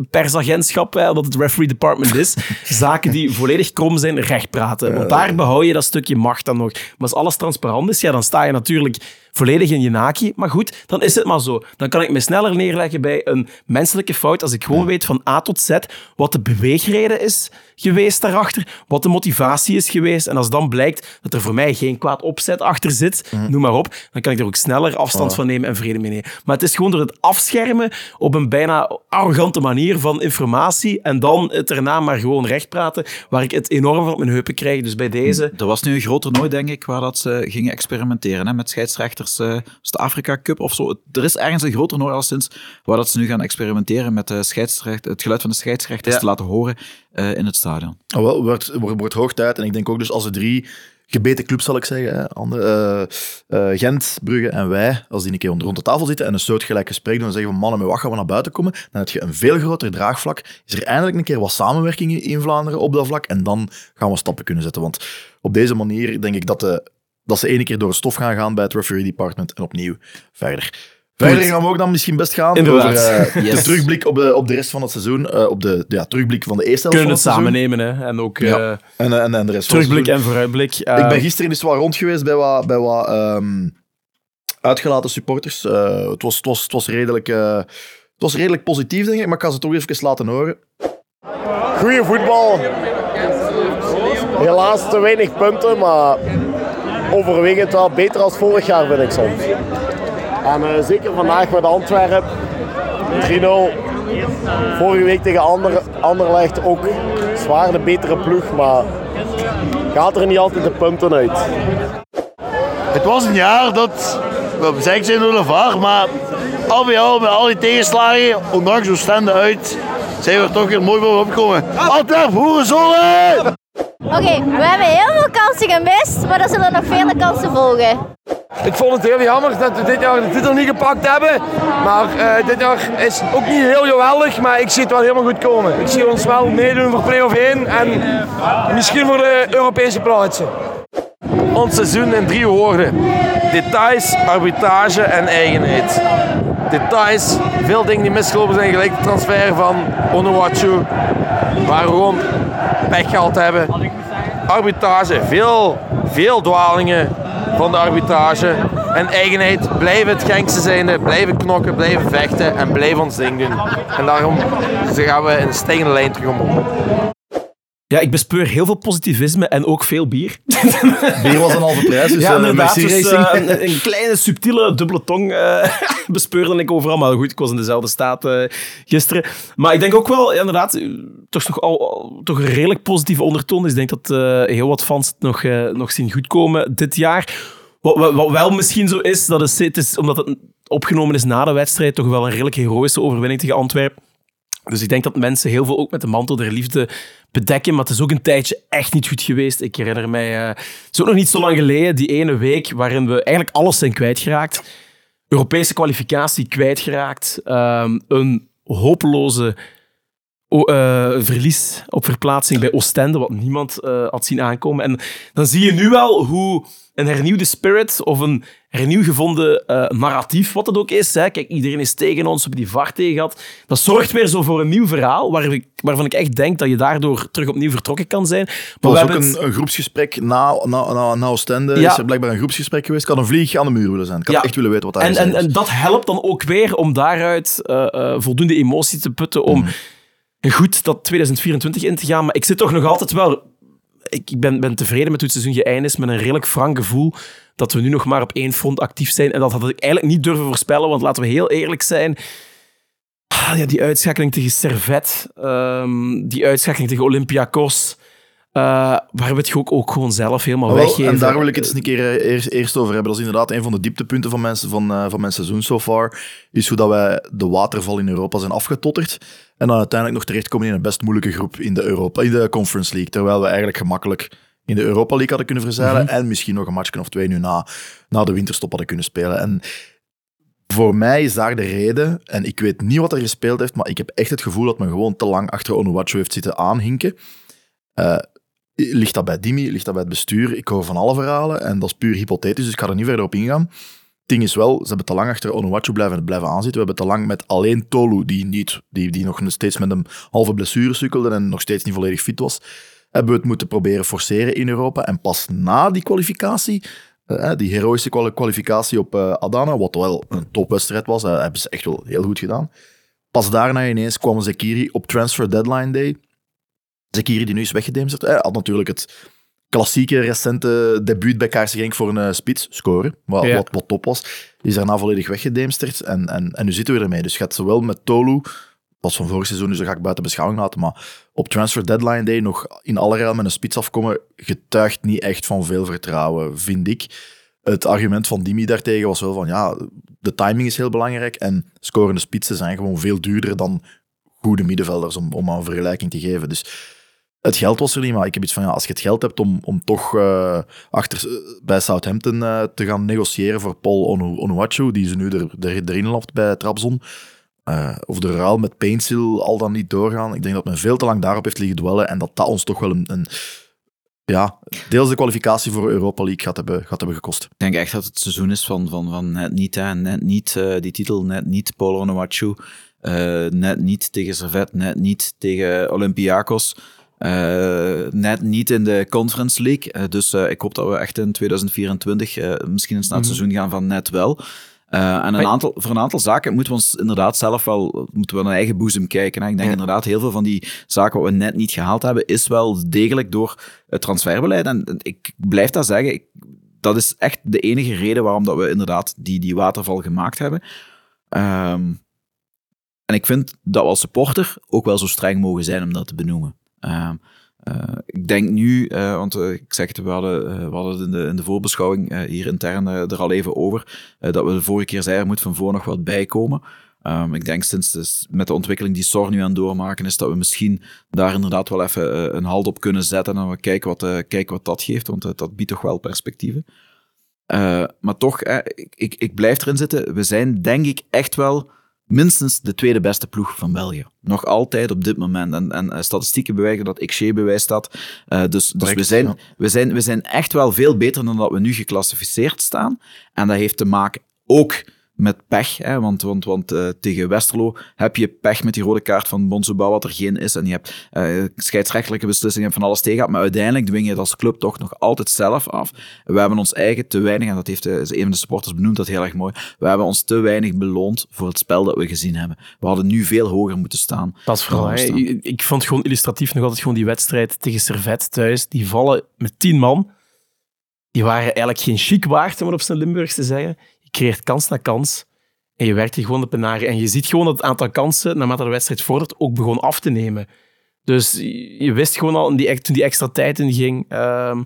persagentschap, hè, dat het referee department is, [LAUGHS] zaken die volledig krom zijn, recht praten. Want daar behoud je dat stukje macht dan nog. Maar als alles transparant is, ja, dan sta je natuurlijk volledig in je naki. Maar goed, dan is het maar zo. Dan kan ik me sneller neerleggen bij een menselijke fout als ik gewoon weet van A tot Z wat de beweegreden is geweest daarachter, wat de motivatie is geweest. En als dan blijkt dat er voor mij geen kwaad opzet achter zit, noem maar op, dan kan ik er ook sneller afstand van nemen en vrede mee nemen. Maar het is gewoon door het afschermen op een bijna arrogante manier van informatie en dan het erna maar gewoon recht praten, waar ik het enorm van op mijn heupen krijg. Dus bij deze... Er was nu een groot toernooi, denk ik, waar dat ze gingen experimenteren hè, met scheidsrechters. Eh, het de Afrika Cup of zo? Er is ergens een groot toernooi al sinds waar dat ze nu gaan experimenteren met de scheidsrecht, het geluid van de scheidsrechters Ja. te laten horen eh, in het stadion. Oh, wel, wordt, wordt, wordt hoog tijd. En ik denk ook dus als de drie gebeten clubs, zal ik zeggen, hè, Ander- eh, eh, Gent, Brugge en wij, als die een keer rond de tafel zitten en een soortgelijk gesprek doen en zeggen van mannen, met wat gaan we naar buiten komen, dan heb je een veel groter draagvlak. Is er eindelijk een keer wat samenwerking in- in Vlaanderen op dat vlak en dan gaan we stappen kunnen zetten. Want op deze manier denk ik dat, de, dat ze ene keer door het stof gaan gaan bij het referee department en opnieuw verder. Verder gaan we ook dan misschien best gaan Inderdaad. over eh, [LAUGHS] de Yes. terugblik op de, op de rest van het seizoen, eh, op de ja, terugblik van de eerste helft kunnen het van het samen seizoen. nemen. Hè? En ook Ja. eh, En, en, en de rest van het terugblik en vooruitblik. Ik ben gisteren eens wel rond geweest bij wat, bij wat ehm, uitgelaten supporters. Eh, het, was, het, was, het, was redelijk, eh, het was redelijk positief, denk ik, maar ik ga ze toch even laten horen. Goeie voetbal. Helaas te weinig punten, maar overwegend wel beter als vorig jaar, vind ik soms. En eh, zeker vandaag met Antwerpen. 3-0. Vorige week tegen Ander, Anderlecht ook zwaar de betere ploeg, maar gaat er niet altijd de punten uit. Het was een jaar dat we zijn door de VAR, maar al bij al, met al die tegenslagen, ondanks Oostende uit, zijn we er toch weer mooi bovenop gekomen. Antwerp, hoerenzonnen! Oké, we hebben heel veel kansen gemist, maar er zullen nog vele kansen volgen. Ik vond het heel jammer dat we dit jaar de titel niet gepakt hebben. Maar eh, dit jaar is ook niet heel geweldig, maar ik zie het wel helemaal goed komen. Ik zie ons wel meedoen voor play-off 1 en misschien voor de Europese plaatsen. Ons seizoen in drie woorden. Details, arbitrage en eigenheid. Details, veel dingen die misgelopen zijn, gelijk de transfer van Onuachu. Waar we gewoon pech gehad hebben. Arbitrage, veel, veel dwalingen van de arbitrage. En eigenheid, blijven het Genkse zijnde, blijven knokken, blijven vechten en blijven ons ding doen. En daarom gaan we een stijgende lijn terug omhoog. Ja, ik bespeur heel veel positivisme en ook veel bier. [LAUGHS] Bier was een halve prijs, dus ja, inderdaad. Dus, eh, een, een kleine, subtiele, dubbele tong eh, [LAUGHS] bespeurde ik overal. Maar goed, ik was in dezelfde staat gisteren. Maar ik denk ook wel, inderdaad, toch, nog al, al- toch een redelijk positieve ondertoon. Dus ik denk dat heel wat fans het nog, nog zien goedkomen dit jaar. Wat, wat, wat wel misschien zo is, dat is, het is, omdat het opgenomen is na de wedstrijd, toch wel een redelijk heroïsche overwinning tegen Antwerpen. Dus ik denk dat mensen heel veel ook met de mantel der liefde bedekken. Maar het is ook een tijdje echt niet goed geweest. Ik herinner mij, eh, het is ook nog niet zo lang geleden, die ene week waarin we eigenlijk alles zijn kwijtgeraakt. Europese kwalificatie kwijtgeraakt. Ehm, een hopeloze eh, verlies op verplaatsing bij Oostende, wat niemand eh, had zien aankomen. En dan zie je nu wel hoe een hernieuwde spirit of een hernieuw gevonden eh, narratief, wat het ook is. Hè. Kijk, iedereen is tegen ons, we hebben die VAR tegen gehad. Dat zorgt weer zo voor een nieuw verhaal, waar ik, waarvan ik echt denk dat je daardoor terug opnieuw vertrokken kan zijn. Maar Er was ook het- een, een groepsgesprek na, na, na, na Oostende. Ja. Is er blijkbaar een groepsgesprek geweest. Ik had een vlieg aan de muur willen zijn. Ik had Ja. echt willen weten wat daar en, gezegd en, en dat helpt dan ook weer om daaruit eh, eh, voldoende emotie te putten om Mm. goed dat 2024 in te gaan. Maar ik zit toch nog altijd wel... Ik ben, ben tevreden met hoe het seizoen geëindigd is, met een redelijk frank gevoel dat we nu nog maar op één front actief zijn. En dat had ik eigenlijk niet durven voorspellen, want laten we heel eerlijk zijn... Ah, ja, die uitschakeling tegen Servet, ehm, die uitschakeling tegen Olympiakos, waar we het ook, ook gewoon zelf helemaal weggeven. en daar wil ik het eens een keer eh, eerst, eerst over hebben. Dat is inderdaad een van de dieptepunten van, mensen, van, eh, van mijn seizoen so far. Is hoe dat wij de waterval in Europa zijn afgetotterd. En dan uiteindelijk nog terechtkomen in een best moeilijke groep in de, Europa, in de Conference League. Terwijl we eigenlijk gemakkelijk in de Europa League hadden kunnen verzeilen. En misschien nog een matchje of twee nu na, na de winterstop hadden kunnen spelen. En voor mij is daar de reden, en ik weet niet wat er gespeeld heeft, maar ik heb echt het gevoel dat men gewoon te lang achter Onuachu heeft zitten aanhinken. Eh, ligt dat bij Dimi, ligt dat bij het bestuur? Ik hoor van alle verhalen en dat is puur hypothetisch, dus ik ga er niet verder op ingaan. Het ding is wel, ze hebben te lang achter Onuachu blijven, blijven aanzitten. We hebben te lang met alleen Tolu, die, niet, die, die nog steeds met een halve blessure sukkelde en nog steeds niet volledig fit was, hebben we het moeten proberen forceren in Europa. En pas na die kwalificatie, eh, die heroïsche kwali- kwalificatie op eh, Adana, wat wel een topwedstrijd was, hebben ze echt wel heel goed gedaan. Pas daarna ineens kwam Zekiri op transfer deadline day. Zekiri die nu is weggedemsterd. Hij had natuurlijk het klassieke recente debuut bij Kaarse Genk voor een eh, spits scoren, wat, Ja. wat, wat top was. Die is daarna volledig weggedemsterd en, en, en nu zitten we ermee. Dus je gaat zowel met Tolu, pas van vorig seizoen, dus dat ga ik buiten beschouwing laten, maar op transfer deadline day nog in alle ruil met een spits afkomen, getuigt niet echt van veel vertrouwen, vind ik. Het argument van Dimi daartegen was wel van, ja, de timing is heel belangrijk en scorende spitsen zijn gewoon veel duurder dan goede middenvelders, om, om een vergelijking te geven. Dus het geld was er niet, maar ik heb iets van, ja, als je het geld hebt om, om toch eh, achter, bij Southampton eh, te gaan negociëren voor Paul Onu- Onuachu, die ze nu er, er, erin lapt bij Trabzon, eh, of de ruil met Painsil al dan niet doorgaan. Ik denk dat men veel te lang daarop heeft liggen dwellen en dat dat ons toch wel een, een ja, deels de kwalificatie voor Europa League gaat hebben, gaat hebben gekost. Ik denk echt dat het seizoen is van, van, van net niet, net niet eh, die titel, net niet Polo Onuachu, eh, net niet tegen Servet, net niet tegen Olympiakos, eh, net niet in de Conference League. Eh, dus eh, ik hoop dat we echt in 2024 eh, misschien eens naar het Mhm. seizoen gaan van net wel. Eh, en een aantal, voor een aantal zaken moeten we ons inderdaad zelf wel moeten we naar eigen boezem kijken. Hè. Ik denk inderdaad, heel veel van die zaken wat we net niet gehaald hebben, is wel degelijk door het transferbeleid. En ik blijf dat zeggen, ik, dat is echt de enige reden waarom dat we inderdaad die, die waterval gemaakt hebben. Ehm, en ik vind dat we als supporter ook wel zo streng mogen zijn om dat te benoemen. Ehm, eh, ik denk nu, eh, want eh, ik zeg het, we hadden, we hadden het in de, in de voorbeschouwing hier intern er al even over, dat we de vorige keer zeiden, er moet van voor nog wat bijkomen. Ehm, ik denk sinds dus met de ontwikkeling die SOR nu aan doormaken is, dat we misschien daar inderdaad wel even een halt op kunnen zetten en we kijken wat, kijken wat dat geeft, want dat biedt toch wel perspectieven. Maar toch, ik, ik blijf erin zitten. We zijn denk ik echt wel minstens de tweede beste ploeg van België. Nog altijd op dit moment. En, en eh, statistieken bewijzen dat XG bewijst dat. Eh, dus dus we, zijn, we, zijn, we zijn echt wel veel beter dan dat we nu geclassificeerd staan. En dat heeft te maken ook met pech. Hè, want want, want eh, tegen Westerlo heb je pech met die rode kaart van Bonsuba, wat er geen is. En je hebt eh, scheidsrechtelijke beslissingen van alles tegen. Maar uiteindelijk dwing je het als club toch nog altijd zelf af. We hebben ons eigen te weinig, en dat heeft eh, een van de supporters benoemd, dat heel erg mooi. We hebben ons te weinig beloond voor het spel dat we gezien hebben. We hadden nu veel hoger moeten staan. Dat is vooral. staan. Ik vond gewoon illustratief nog altijd gewoon die wedstrijd tegen Servet thuis. Die vallen met tien man. Die waren eigenlijk geen chic waard, om het op zijn Limburgs te zeggen. Je creëert kans na kans. En je werkt je gewoon de penaren. En je ziet gewoon dat het aantal kansen, naarmate de wedstrijd vordert, ook begon af te nemen. Dus je wist gewoon al in die, toen die extra tijd inging, ehm,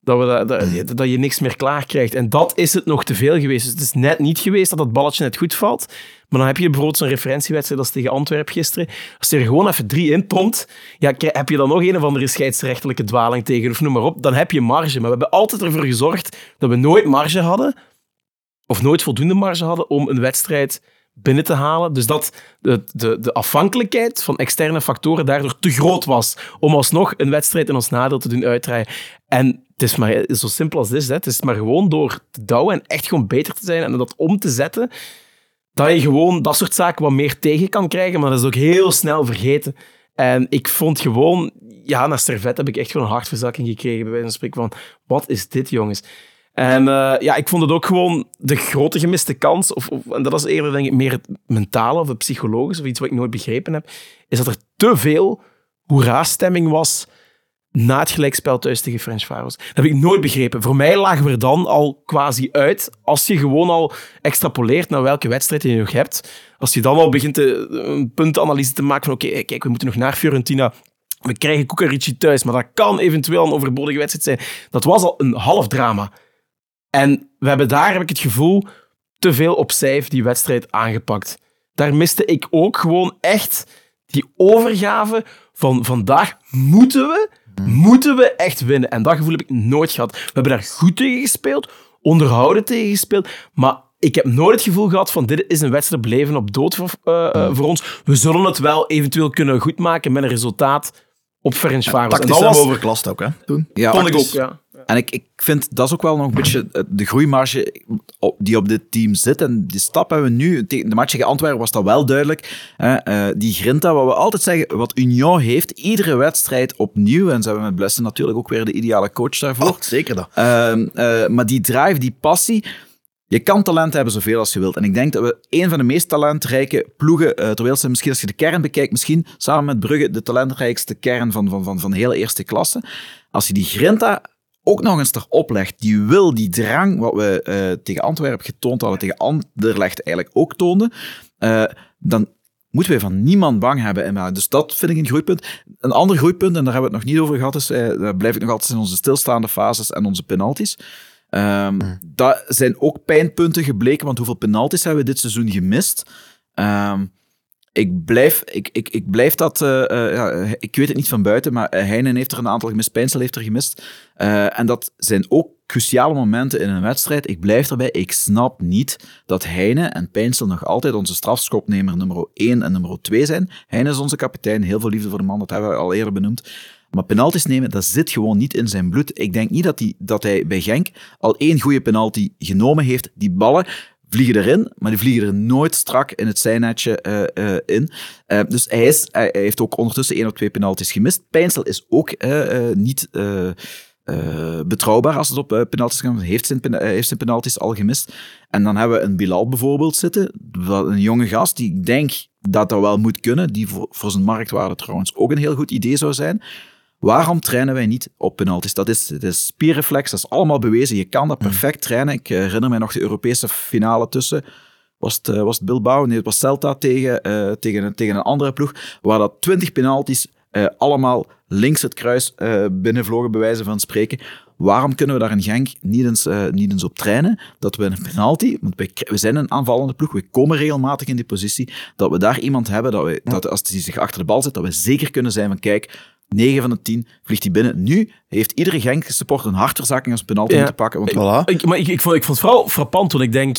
dat, we dat, dat, je niks meer klaar krijgt. En dat is het nog te veel geweest. Dus het is net niet geweest dat dat balletje net goed valt. Maar dan heb je bijvoorbeeld zo'n referentiewedstrijd als tegen Antwerpen gisteren. Als je er gewoon even drie in pompt, ja, heb je dan nog een of andere scheidsrechtelijke dwaling tegen, of noem maar op, dan heb je marge. Maar we hebben altijd ervoor gezorgd dat we nooit marge hadden, of nooit voldoende marge hadden om een wedstrijd binnen te halen. Dus dat de, de, de afhankelijkheid van externe factoren daardoor te groot was om alsnog een wedstrijd in ons nadeel te doen uitdraaien. En het is maar zo simpel als dit. Hè. Het is maar gewoon door te douwen en echt gewoon beter te zijn en dat om te zetten, dat je gewoon dat soort zaken wat meer tegen kan krijgen. Maar dat is ook heel snel vergeten. En ik vond gewoon, ja, na Servet heb ik echt gewoon een hartverzakking gekregen. Bij wijze van spreken van, wat is dit, jongens? En eh, ja, ik vond het ook gewoon de grote gemiste kans, of, en dat is eerder denk ik meer het mentale of het psychologische, of iets wat ik nooit begrepen heb, is dat er te veel hoera-stemming was na het gelijkspel thuis tegen French Faroes. Dat heb ik nooit begrepen. Voor mij lagen we er dan al quasi uit, als je gewoon al extrapoleert naar welke wedstrijd je nog hebt. Als je dan al begint te, een puntenanalyse te maken van oké, kijk, we moeten nog naar Fiorentina, we krijgen Kukarici thuis, maar dat kan eventueel een overbodige wedstrijd zijn. Dat was al een half drama. En we hebben daar, heb ik het gevoel, te veel op cijf die wedstrijd aangepakt. Daar miste ik ook gewoon echt die overgave van vandaag moeten we, moeten we echt winnen. En dat gevoel heb ik nooit gehad. We hebben daar goed tegen gespeeld, onderhouden tegen gespeeld, maar ik heb nooit het gevoel gehad van dit is een wedstrijd beleven op dood voor, eh, eh, voor ons. We zullen het wel eventueel kunnen goedmaken met een resultaat op Ferencváros. En Tactisch dat was, overklast ook, hè, toen. Ja, vond ik ook, ja. En ik, ik vind dat is ook wel nog een beetje eh, de groeimarge die op dit team zit. En die stap hebben we nu. Tegen de match tegen Antwerpen was dat wel duidelijk. Hè, eh, die grinta, wat we altijd zeggen, wat Union heeft, iedere wedstrijd opnieuw. En ze hebben met Blessen natuurlijk ook weer de ideale coach daarvoor. Oh, zeker dat. Ehm, eh, maar die drive, die passie. Je kan talent hebben zoveel als je wilt. En ik denk dat we een van de meest talentrijke ploegen uh, ter wereld zijn. Misschien als je de kern bekijkt, misschien samen met Brugge de talentrijkste kern van, van, van, van heel eerste klasse. Als je die grinta ook nog eens erop legt, die wil, die drang, wat we uh, tegen Antwerpen getoond hadden, tegen Anderlecht eigenlijk ook toonden, uh, dan moeten we van niemand bang hebben. Dus dat vind ik een groeipunt. Een ander groeipunt, en daar hebben we het nog niet over gehad, is, uh, daar blijf ik nog altijd in onze stilstaande fases en onze penalties. Um, mm. Dat zijn ook pijnpunten gebleken, want hoeveel penalties hebben we dit seizoen gemist? Um, ik blijf, ik, ik, blijf dat... Uh, ja, ik weet het niet van buiten, maar Heinen heeft er een aantal gemist, Pijnsel heeft er gemist. En dat zijn ook cruciale momenten in een wedstrijd. Ik blijf erbij, ik snap niet dat Heinen en Pijnsel nog altijd onze strafschopnemer nummer 1 en nummer 2 zijn. Heinen is onze kapitein, heel veel liefde voor de man, dat hebben we al eerder benoemd. Maar penalties nemen, dat zit gewoon niet in zijn bloed. Ik denk niet dat, dat hij bij Genk al één goede penalty genomen heeft. Die ballen vliegen erin, maar die vliegen er nooit strak in het zijnetje uh, uh, in. Uh, dus hij, is, hij, heeft ook ondertussen één of twee penalties gemist. Pijnsel is ook niet betrouwbaar als het op penalties gaat. Heeft zijn, heeft zijn penalties al gemist. En dan hebben we een Bilal bijvoorbeeld zitten. Een jonge gast die ik denk dat dat wel moet kunnen. Die voor, voor zijn marktwaarde trouwens ook een heel goed idee zou zijn. Waarom trainen wij niet op penalties? Dat is, dat is spierreflex, dat is allemaal bewezen. Je kan dat perfect trainen. Ik herinner mij nog de Europese finale tussen. Was het, was het Bilbao? Nee, het was Celta tegen, uh, tegen, tegen een andere ploeg. Waar dat 20 penalties eh, allemaal links het kruis eh, binnenvlogen, bij wijze van spreken. Waarom kunnen we daar in Genk niet eens, eh, niet eens op trainen? Dat we een penalty, want wij, we zijn een aanvallende ploeg, we komen regelmatig in die positie, dat we daar iemand hebben, dat, we, dat als hij zich achter de bal zet, dat we zeker kunnen zijn van kijk, 9 van de 10 vliegt hij binnen. Nu heeft iedere Genk support een hartverzakking als penalty Ja. te pakken. Want Voilà. Ik, maar ik, ik, vond, ik vond het vooral frappant toen ik denk,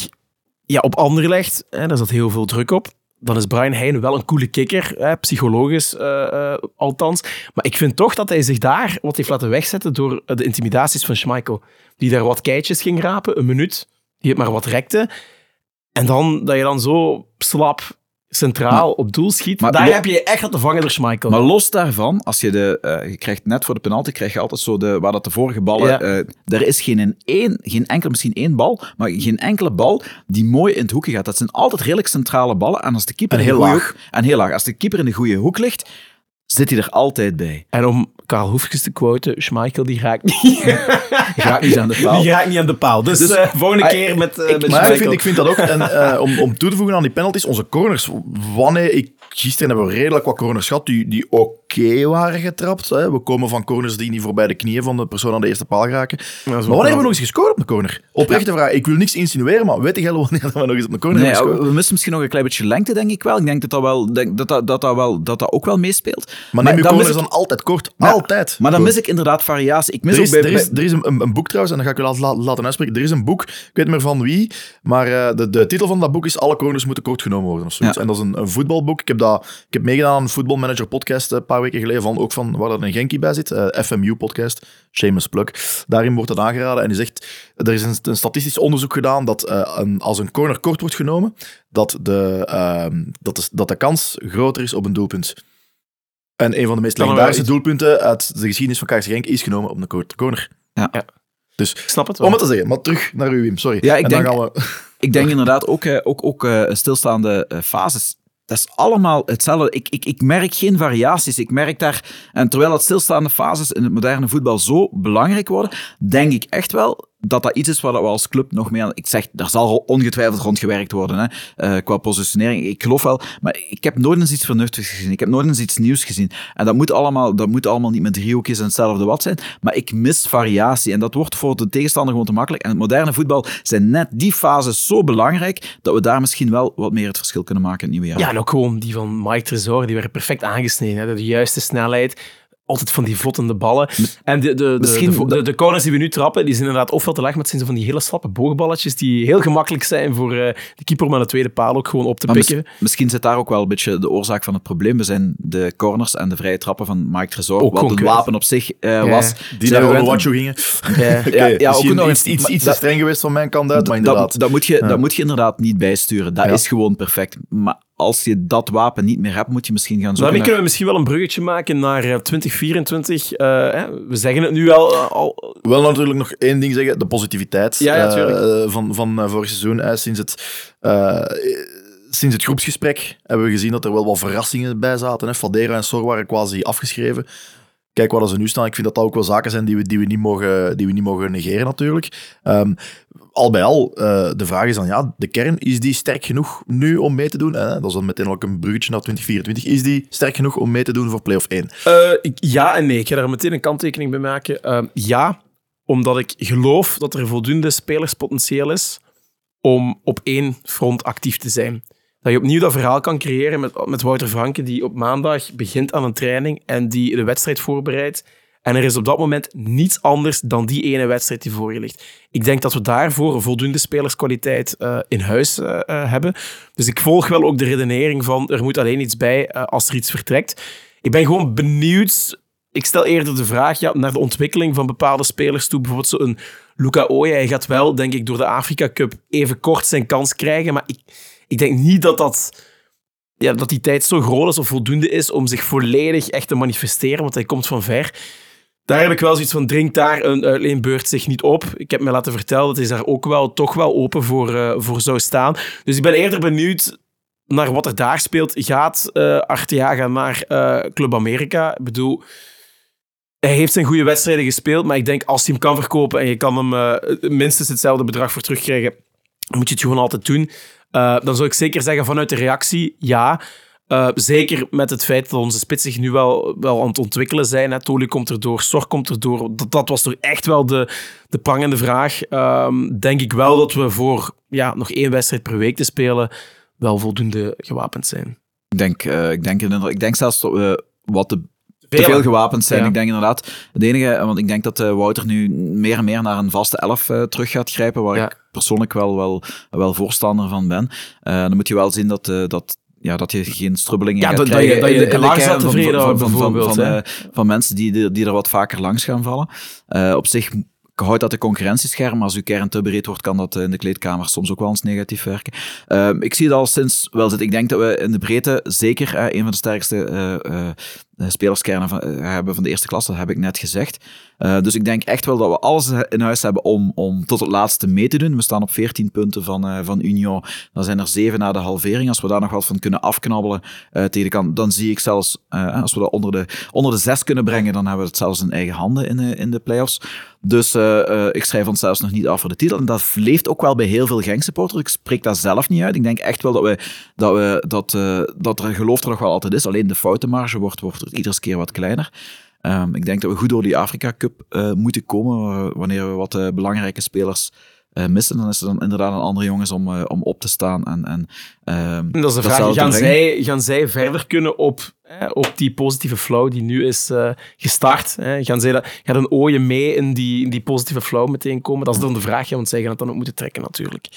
ja, op Anderlecht, hè, daar zat heel veel druk op. Dan is Brian Heijn wel een coole kikker, hè, psychologisch eh, eh, althans. Maar ik vind toch dat hij zich daar wat heeft laten wegzetten door eh, de intimidaties van Schmeichel. Die daar wat keitjes ging rapen, een minuut, die het maar wat rekte. En dan dat je dan zo slap centraal op doel schiet. maar daar lo- heb je echt laten vangen door Schmeichel. Maar los daarvan, als je de, eh, je krijgt net voor de penalty, krijg je altijd zo de, waar dat de vorige ballen, Ja. eh, er is geen, één, geen enkele, misschien één bal, maar geen enkele bal die mooi in het hoekje gaat. Dat zijn altijd redelijk centrale ballen. En als de keeper En in de heel laag. en heel laag. Als de keeper in de goede hoek ligt, zit hij er altijd bij. En om Karel Hoefkes te quoten, Schmeichel die raakt niet, [LAUGHS] gaat niet aan de paal. die raakt niet aan de paal. Dus, Dus, eh, volgende keer met, eh, ik- met Maar ik vind, ik vind dat ook. En eh, om, om toe te voegen aan die penalties, onze corners. Wanneer ik, gisteren hebben we redelijk wat corners gehad die, die oké waren getrapt. Hè. We komen van corners die niet voorbij de knieën van de persoon aan de eerste paal geraken. Maar wanneer hebben we nog eens gescoord op de corner? Oprechte vraag. Ik wil niks insinueren, maar weet je wanneer we nog eens op de corner Nee, hebben gescoord? we missen misschien nog een klein beetje lengte, denk ik wel. Ik denk dat dat, wel, denk, dat, dat, dat, dat, wel, dat dat ook wel meespeelt. Maar neem je corners ik- dan altijd kort. Ja, altijd. Maar dan Kort. mis ik inderdaad variatie. Ik mis Er ook is, bij, er is, er een, een, een boek trouwens, en dan ga ik u laten, laten- uitspreken. Er is een boek, ik weet niet meer van wie, maar eh, de, de titel van dat boek is Alle corners moeten kort genomen worden. Of zoiets. Ja. En dat is een, een voetbalboek. Ik heb, dat, ik heb meegedaan aan een voetbalmanager podcast eh, een paar weken geleden, van, ook van waar dat een Genkie bij zit. eh, FMU podcast, shameless plug. Daarin wordt dat aangeraden en die zegt, er is een, een statistisch onderzoek gedaan dat eh, een, als een corner kort wordt genomen, dat de, ehm, dat, de, dat de kans groter is op een doelpunt. En een van de meest er legendarische doelpunten uit de geschiedenis van KRC Genk is genomen op een korte corner. Ja. Ja. Dus, Ik snap het wel. om het te zeggen, maar terug naar u, Wim, sorry. Ja, ik en denk- dan gaan we... Ik denk [LAUGHS] inderdaad ook, ook, ook stilstaande fases. Dat is allemaal hetzelfde. Ik, ik, ik merk geen variaties. Ik merk daar... En terwijl dat stilstaande fases in het moderne voetbal zo belangrijk worden, denk ik echt wel dat dat iets is waar we als club nog mee aan... Ik zeg, daar zal ongetwijfeld rond gewerkt worden, hè, eh, qua positionering. Ik geloof wel. Maar ik heb nooit eens iets vernuftigs gezien. Ik heb nooit eens iets nieuws gezien. En dat moet allemaal, dat moet allemaal niet met driehoekjes en hetzelfde wat zijn. Maar ik mis variatie. En dat wordt voor de tegenstander gewoon te makkelijk. En het moderne voetbal zijn net die fases zo belangrijk dat we daar misschien wel wat meer het verschil kunnen maken in het nieuwe jaar. Ja, en ook gewoon die van Mike Tresor, die werden perfect aangesneden. Hè? De juiste snelheid, altijd van die vlottende ballen. En de, de, de, de, de, de corners die we nu trappen, die zijn inderdaad ofwel te laag, maar het zijn zo van die hele slappe boogballetjes die heel gemakkelijk zijn voor eh, de keeper om aan de tweede paal ook gewoon op te Maar mis- pikken. misschien zit daar ook wel een beetje de oorzaak van het probleem. We zijn de corners en de vrije trappen van Mike Tresor, Ook wat een wapen op zich eh, Ja. was. Die naar gewend- gingen. Ja. [LAUGHS] Ja, ja, ook nog iets, eens- iets, iets dat- te streng geweest van mijn kant uit, maar Dat, inderdaad. dat, moet je, Ja. dat moet je inderdaad niet bijsturen. Dat Ja. is gewoon perfect. Maar als je dat wapen niet meer hebt, moet je misschien gaan zoeken Daarmee kunnen we misschien wel een bruggetje maken naar eh, 2024. Eh, hè, we zeggen het nu al, eh, al wel natuurlijk nog één ding zeggen, de positiviteit Ja, ja, eh, tuurlijk. eh, van, van eh, vorig seizoen. eh, sinds, het, eh, sinds het groepsgesprek hebben we gezien dat er wel wat verrassingen bij zaten. Hè. Fadera en Sor waren quasi afgeschreven. Kijk waar ze nu staan. Ik vind dat dat ook wel zaken zijn die we, die we, niet, mogen, die we niet mogen negeren natuurlijk. Ehm, al bij al, eh, de vraag is dan, ja, de kern, is die sterk genoeg nu om mee te doen? Eh, dat is dan meteen ook een bruggetje naar 2024. Is die sterk genoeg om mee te doen voor play-off 1? Eh, ik- ja en nee. Ik ga daar meteen een kanttekening bij maken. Ehm, ja, omdat ik geloof dat er voldoende spelerspotentieel is om op één front actief te zijn. Dat je opnieuw dat verhaal kan creëren met, met Wouter Franke, die op maandag begint aan een training en die de wedstrijd voorbereidt. En er is op dat moment niets anders dan die ene wedstrijd die voor je ligt. Ik denk dat we daarvoor voldoende spelerskwaliteit eh, in huis eh, eh, hebben. Dus ik volg wel ook de redenering van er moet alleen iets bij als er iets vertrekt. Ik ben gewoon benieuwd. Ik stel eerder de vraag ja, naar de ontwikkeling van bepaalde spelers toe. Bijvoorbeeld zo'n Luca Oya. Hij gaat wel, denk ik, door de Afrika Cup even kort zijn kans krijgen. Maar ik, ik denk niet dat, dat, ja, dat die tijd zo groot is of voldoende is om zich volledig echt te manifesteren. Want hij komt van ver. Daar heb ik wel zoiets van, dringt daar een uitleenbeurt zich niet op. Ik heb me laten vertellen dat hij daar ook wel, toch wel open voor, eh, voor zou staan. Dus ik ben eerder benieuwd naar wat er daar speelt. Gaat eh Arteaga naar eh, Club Amerika? Ik bedoel, hij heeft zijn goede wedstrijden gespeeld, maar ik denk als hij hem kan verkopen en je kan hem minstens hetzelfde bedrag voor terugkrijgen, moet je het gewoon altijd doen. Eh, dan zou ik zeker zeggen vanuit de reactie, ja. Uh, zeker met het feit dat onze spitsen zich nu wel, wel aan het ontwikkelen zijn. Hè. Toli komt erdoor, Sorg komt erdoor. Dat, dat was toch echt wel de, de prangende vraag. Um, denk ik wel dat we voor ja, nog één wedstrijd per week te spelen wel voldoende gewapend zijn. Ik denk, uh, ik denk, ik denk zelfs dat we wat te te veel gewapend zijn. Ik denk inderdaad, het enige, want ik denk dat uh, Wouter nu meer en meer naar een vaste elf uh, terug gaat grijpen, waar ik persoonlijk wel, wel, wel voorstander van ben. Uh, dan moet je wel zien dat, dat ja, dat je geen strubbelingen ja, gaat dat, krijgen. Dat je, dat je de tevreden van, van, van, van, mensen die, die er wat vaker langs gaan vallen. op zich houdt dat de concurrentiescherm. Als uw kern te breed wordt, kan dat in de kleedkamer soms ook wel eens negatief werken. Uh, ik zie het al sinds wel zitten. Ik denk dat we in de breedte zeker uh, een van de sterkste uh, spelerskernen van, hebben van de eerste klas. Dat heb ik net gezegd. dus ik denk echt wel dat we alles in huis hebben om, om tot het laatste mee te doen. We staan op 14 punten van, van Union. Dan zijn er 7 na de halvering. Als we daar nog wat van kunnen afknabbelen tegen de kant, dan zie ik zelfs, als we dat onder de, onder de 6 kunnen brengen, dan hebben we het zelfs in eigen handen in, in de playoffs. Dus uh, ik schrijf ons zelfs nog niet af voor de titel. En dat leeft ook wel bij heel veel Genk-supporters. Ik spreek dat zelf niet uit. Ik denk echt wel dat, we, dat, we, dat, uh, dat er geloof er nog wel altijd is. Alleen de foutenmarge wordt, wordt iedere keer wat kleiner. Um, ik denk dat we goed door die Afrika Cup uh, moeten komen, wanneer we wat belangrijke spelers uh, missen, dan is er dan inderdaad een andere jongens om, om op te staan. En, en, uh, dat is de vraag, gaan zij, gaan zij verder kunnen op, op die positieve flow die nu is gestart? Gaan, zij dat, gaat een ooie mee in die, in die positieve flow meteen komen? Dat is dan de vraag, want zij gaan het dan ook moeten trekken natuurlijk.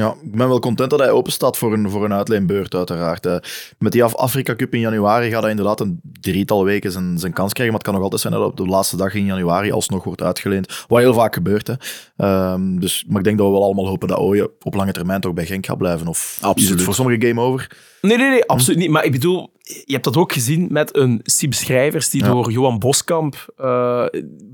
Ja, ik ben wel content dat hij open staat voor een, voor een uitleenbeurt, uiteraard. Uh, met die Af Afrika Cup in januari gaat hij inderdaad een drietal weken zijn, zijn kans krijgen. Maar het kan nog altijd zijn dat op de laatste dag in januari alsnog wordt uitgeleend. Wat heel vaak gebeurt. Hè. Um, dus, maar ik denk dat we wel allemaal hopen dat Ooyen op lange termijn toch bij Genk gaat blijven. Of Absoluut. is het voor sommige game over? Nee, nee, nee, absoluut niet. Maar ik bedoel, je hebt dat ook gezien met een Sib Schrijvers die door Johan Boskamp uh,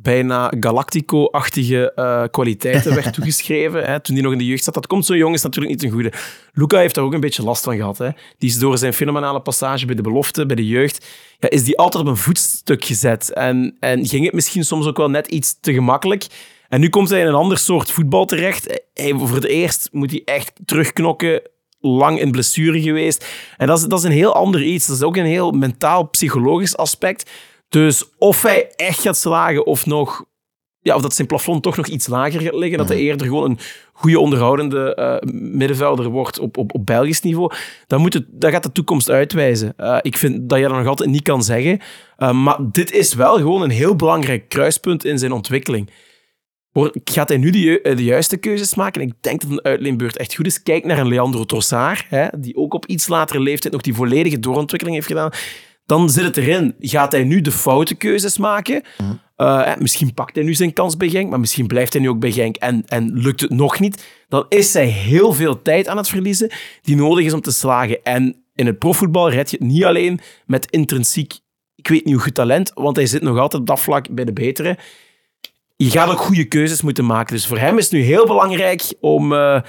bijna Galactico-achtige uh, kwaliteiten werd [LAUGHS] toegeschreven. Hè, toen hij nog in de jeugd zat. Dat komt zo'n jongen is natuurlijk niet een goede. Luca heeft daar ook een beetje last van gehad. Hè. Die is door zijn fenomenale passage bij de belofte, bij de jeugd, ja, is die altijd op een voetstuk gezet. En, en ging het misschien soms ook wel net iets te gemakkelijk. En nu komt hij in een ander soort voetbal terecht. Hij, voor het eerst moet hij echt terugknokken lang in blessure geweest. En dat is, dat is een heel ander iets. Dat is ook een heel mentaal-psychologisch aspect. Dus of hij echt gaat slagen of nog... Ja, of dat zijn plafond toch nog iets lager gaat liggen. Dat hij mhm. eerder gewoon een goede onderhoudende uh, middenvelder wordt op, op, op Belgisch niveau. Dan moet het, dat gaat de toekomst uitwijzen. Uh, ik vind dat je dat nog altijd niet kan zeggen. Uh, maar dit is wel gewoon een heel belangrijk kruispunt in zijn ontwikkeling. Gaat hij nu de, de, juiste keuzes maken? Ik denk dat een uitleenbeurt echt goed is. Kijk naar een Leandro Trossard, hè, die ook op iets latere leeftijd nog die volledige doorontwikkeling heeft gedaan. Dan zit het erin. Gaat hij nu de foute keuzes maken? Uh, misschien pakt hij nu zijn kans bij Genk, maar misschien blijft hij nu ook bij Genk en, en lukt het nog niet. Dan is hij heel veel tijd aan het verliezen die nodig is om te slagen. En in het profvoetbal red je het niet alleen met intrinsiek, ik weet niet hoe goed talent, want hij zit nog altijd op dat vlak bij de betere je gaat ook goede keuzes moeten maken. Dus voor hem is het nu heel belangrijk om uh,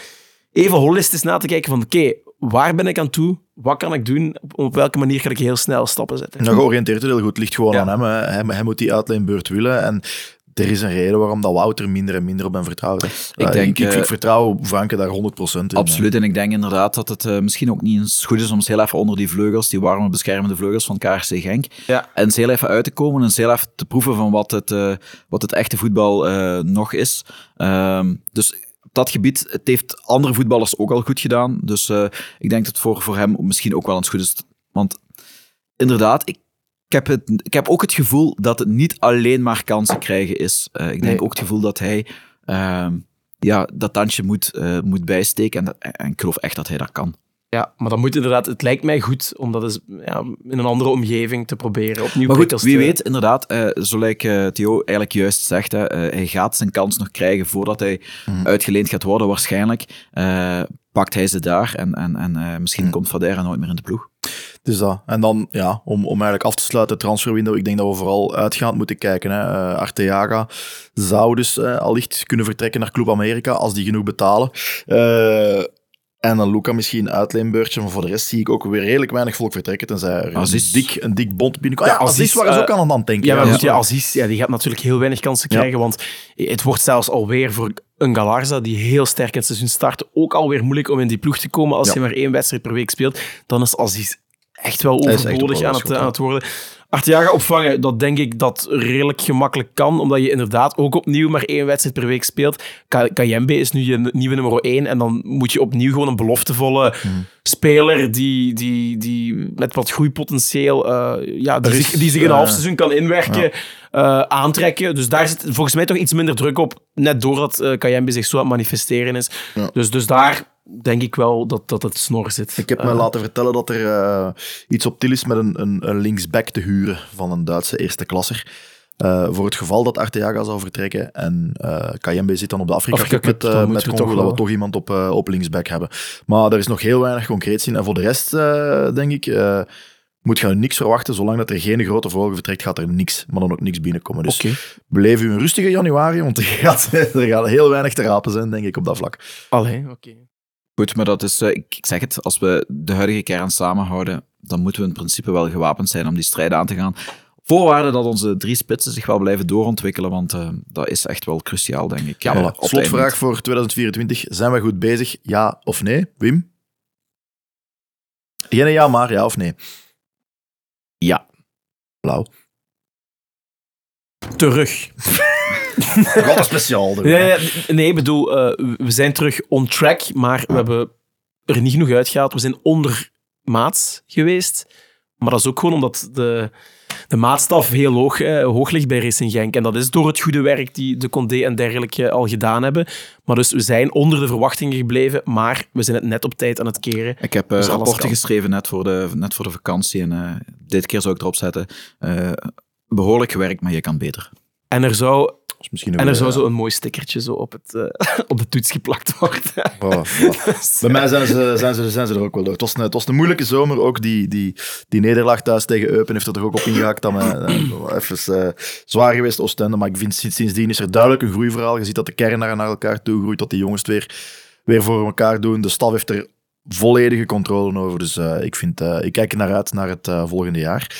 even holistisch na te kijken van oké, waar ben ik aan toe? Wat kan ik doen? Op, welke manier ga ik heel snel stappen zetten? Nou, georiënteerd heel goed. ligt gewoon aan hem, hij, hij. moet die uitleenbeurt willen. En er is een reden waarom dat Wouter minder en minder op hem vertrouwt. Ik, denk, ik, ik, vertrouw Franke daar 100% in. Absoluut, en ik denk inderdaad dat het uh, misschien ook niet eens goed is om eens heel even onder die vleugels, die warme beschermende vleugels van KRC Genk, ja. en heel even uit te komen en heel even te proeven van wat het, uh, wat het echte voetbal uh, nog is. Ehm, dus dat gebied, het heeft andere voetballers ook al goed gedaan. Dus ik denk dat voor, voor hem misschien ook wel eens goed is. Want inderdaad, ik ik heb, het, ik heb ook het gevoel dat het niet alleen maar kansen krijgen is. Uh, ik denk ook het gevoel dat hij uh, ja, dat tandje moet, uh, moet bijsteken. En, dat, en ik geloof echt dat hij dat kan. Ja, maar dan moet inderdaad, het lijkt mij goed om dat eens ja, in een andere omgeving te proberen. Opnieuw maar goed, wie weet, inderdaad, uh, zoals uh, Theo eigenlijk juist zegt, hè, uh, hij gaat zijn kans nog krijgen voordat hij mm. uitgeleend gaat worden, waarschijnlijk. pakt hij ze daar en, en, en misschien mm. komt Vadera nooit meer in de ploeg. Dus dat. En dan, ja, om, om eigenlijk af te sluiten, transferwindow, ik denk dat we vooral uitgaand moeten kijken. Hè. Uh, Arteaga zou dus uh, allicht kunnen vertrekken naar Club Amerika, als die genoeg betalen. Uh, en dan Luca misschien uitleenbeurtje, maar voor de rest zie ik ook weer redelijk weinig volk vertrekken, tenzij er een dik, een dik bond binnenkomt. Ja, Aziz, Aziz waren ook aan het denken. Ja, maar ja. ja, Aziz ja, die gaat natuurlijk heel weinig kansen krijgen, want het wordt zelfs alweer voor een Galarza, die heel sterk in het seizoen start, ook alweer moeilijk om in die ploeg te komen als je maar één wedstrijd per week speelt. Dan is Aziz echt wel echt overbodig aan, het, aan het worden. Arteaga opvangen, dat denk ik dat redelijk gemakkelijk kan, omdat je inderdaad ook opnieuw maar één wedstrijd per week speelt. Ka- Kayembe is nu je nieuwe nummer één en dan moet je opnieuw gewoon een beloftevolle speler die, die, die met wat groeipotentieel, eh, ja, die, is, zich, die zich in een eh, half seizoen kan inwerken, eh, aantrekken. Dus daar zit volgens mij toch iets minder druk op, net doordat eh Kayembe zich zo aan het manifesteren is. Ja. Dus, dus daar denk ik wel dat, dat het snor zit. Ik heb me Eh, laten vertellen dat er eh, iets op til is met een, een, een linksback te huren van een Duitse eerste klasser. Eh, voor het geval dat Arteaga zou vertrekken en Kayembe zit dan op de Afrika, Afrika Cup met, met we toch dat we toch iemand op, op linksback hebben. Maar er is nog heel weinig concreet zien. En voor de rest, denk ik, moet je niks verwachten. Zolang dat er geen grote vogel vertrekt, gaat er niks, maar dan ook niks binnenkomen. Dus Oké. beleef u een rustige januari, want er gaat, [LAUGHS] er gaat heel weinig te rapen zijn, denk ik, op dat vlak. Allee, oké. Goed, maar dat is, eh, ik, ik zeg het, als we de huidige kern samenhouden, dan moeten we in principe wel gewapend zijn om die strijd aan te gaan. Voorwaarde dat onze drie spitsen zich wel blijven doorontwikkelen, want eh, dat is echt wel cruciaal, denk ik. Ja, Eh, voilà. Slotvraag voor 2024. Zijn we goed bezig? Ja of nee? Wim? Geen ja, maar ja of nee? Ja. Blauw. Terug. [LAUGHS] Wat een speciaal. doen, Nee, nee, bedoel, eh, we zijn terug on track, maar we hebben er niet genoeg uitgehaald. We zijn onder maats geweest. Maar dat is ook gewoon omdat de, de maatstaf heel hoog, eh, hoog ligt bij Racing Genk. En dat is door het goede werk die de Condé en dergelijke al gedaan hebben. Maar dus we zijn onder de verwachtingen gebleven, maar we zijn het net op tijd aan het keren. Ik heb eh, Dus alles rapporten kan. geschreven net voor, de, net voor de vakantie en eh, dit keer zou ik erop zetten. eh, behoorlijk gewerkt, maar je kan beter. En er zou, is misschien en er zou zo een mooi stickertje zo op, het, eh, [LAUGHS] op de toets geplakt worden. Voilà, voilà. [LAUGHS] Bij mij zijn ze, zijn, ze, zijn ze er ook wel door. Het was een, het was een moeilijke zomer. Ook die, die, die nederlaag thuis tegen Eupen heeft er toch ook op ingehaakt. Dat me, eh, even eh, zwaar geweest, Oostende. Maar ik vind sinds- sindsdien is er duidelijk een groeiverhaal. Je ziet dat de kern naar, naar elkaar toe groeit. Dat die jongens het weer, weer voor elkaar doen. De staf heeft er volledige controle over. Dus ik, vind, ik kijk er naar uit naar het volgende jaar.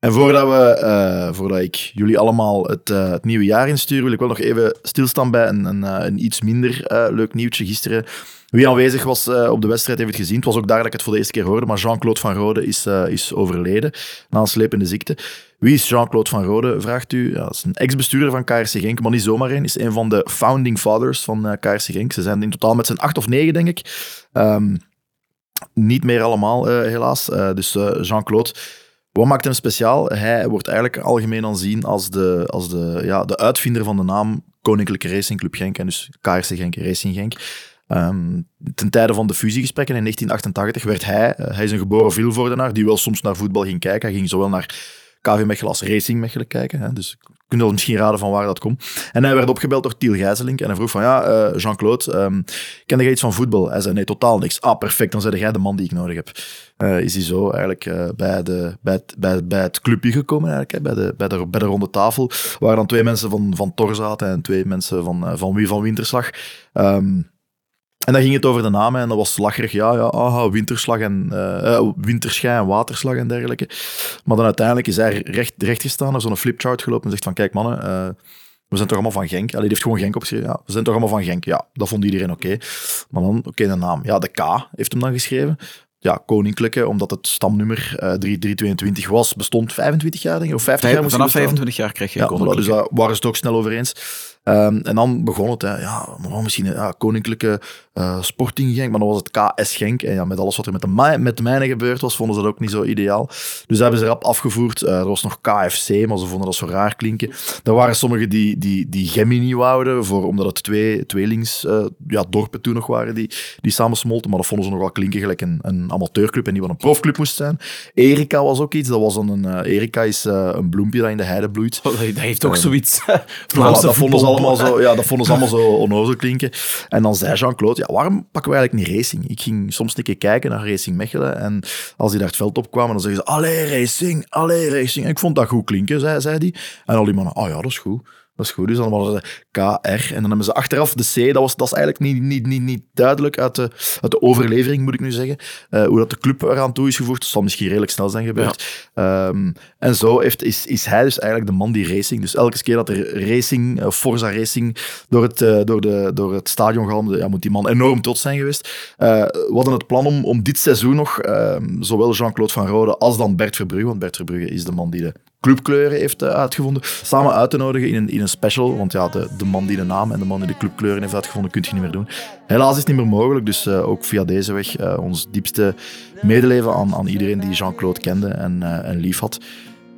En voordat, we, eh, voordat ik jullie allemaal het, eh, het nieuwe jaar instuur, wil ik wel nog even stilstaan bij een, een, eh, een iets minder leuk nieuwtje gisteren. Wie aanwezig was op de wedstrijd heeft het gezien. Het was ook daar dat ik het voor de eerste keer hoorde, maar Jean-Claude Van Rode is, is overleden na een slepende ziekte. Wie is Jean-Claude Van Rode, vraagt u. Ja, dat is een ex-bestuurder van KRC Genk, maar niet zomaar een. Is een van de founding fathers van KRC Genk. Ze zijn in totaal met z'n acht of negen, denk ik. Ehm, niet meer allemaal, helaas. Dus Jean-Claude... Wat maakt hem speciaal? Hij wordt eigenlijk algemeen aanzien als de, als de, ja, de uitvinder van de naam Koninklijke Racing Club Genk. En dus KRC Genk, Racing Genk. Ehm, ten tijde van de fusiegesprekken in 1988 werd hij, eh, hij is een geboren Vilvoordenaar, die wel soms naar voetbal ging kijken. Hij ging zowel naar KV Mechelen als Racing Mechelen kijken. Hè. Dus je kunt wel misschien raden van waar dat komt. En hij werd opgebeld door Tiel Gijzelink en hij vroeg van, ja, eh, Jean-Claude, ehm ken jij iets van voetbal? Hij zei, nee, totaal niks. Ah, perfect, dan ben jij de man die ik nodig heb. Eh, is hij zo eigenlijk eh, bij, de, bij, het, bij, bij het clubje gekomen, eigenlijk, hè, bij, de, bij, de, bij de ronde tafel, waar dan twee mensen van, van Tor zaten en twee mensen van, van wie van Winterslag. Ehm, en dan ging het over de namen en dat was lacherig. Ja, ja, aha, winterslag en, eh eh, winterschij en waterslag en dergelijke. Maar dan uiteindelijk is hij recht, recht gestaan, er zo'n flipchart gelopen en zegt van, kijk mannen, eh, we zijn toch allemaal van Genk. Allee, die heeft gewoon Genk opgeschreven. Ja, we zijn toch allemaal van Genk. Ja, dat vond iedereen oké. Maar dan, oké, de naam. Ja, de K heeft hem dan geschreven. Ja, koninklijke, omdat het stamnummer eh 3322 was, bestond 25 jaar, denk ik, of 50 jaar Vijf- moest vanaf hij bestaan. 25 jaar krijg je Ja, dus daar waren ze het ook snel over eens. Ehm, en dan begon het, hè. ja, misschien ja, Koninklijke eh, Sporting Genk, maar dan was het KS Genk. En ja, met alles wat er met de, met de mijnen gebeurd was, vonden ze dat ook niet zo ideaal. Dus dat hebben ze rap afgevoerd. Eh, er was nog KFC, maar ze vonden dat zo raar klinken. Er waren sommigen die, die, die Gemini wouden, voor, omdat het twee tweelings eh, ja, dorpen toen nog waren die, die samen smolten. Maar dat vonden ze nog wel klinken gelijk een, een amateurclub en die wat een profclub moest zijn. Erika was ook iets. Dat was dan een, Erika is een bloempje dat in de heide bloeit. Dat heeft ook Eh, zoiets. [LAUGHS] Voilà, Vlaamse dat, vonden ze voetbal. Allemaal zo, ja, dat vonden ze allemaal zo onnozel klinken. En dan zei Jean-Claude, ja, waarom pakken we eigenlijk niet Racing? Ik ging soms een keer kijken naar Racing Mechelen en als die daar het veld opkwamen, dan zeggen ze, allee Racing, allee Racing. En ik vond dat goed klinken, zei, zei die. En al die mannen, oh ja, dat is goed. Dat is goed. Dus dan hadden ze KR. En dan hebben ze achteraf de C. Dat, was, dat is eigenlijk niet, niet, niet, niet duidelijk uit de, uit de overlevering, moet ik nu zeggen. Eh, hoe dat de club eraan toe is gevoegd. Dat zal misschien redelijk snel zijn gebeurd. Ehm, En zo heeft, is, is hij dus eigenlijk de man die racing... Dus elke keer dat er racing, uh, Forza Racing, door het, uh, door de, door het stadion galmde, ja, moet die man enorm trots zijn geweest. Uh, we hadden het plan om, om dit seizoen nog, ehm, zowel Jean-Claude Van Rode als dan Bert Verbrugge, want Bert Verbrugge is de man die de clubkleuren heeft uitgevonden, samen uit te nodigen in een, in een special. Want ja, de, de man die de naam en de man die de clubkleuren heeft uitgevonden, kun je niet meer doen. Helaas is het niet meer mogelijk, dus ook via deze weg ons diepste medeleven aan, aan iedereen die Jean-Claude kende en, en lief had.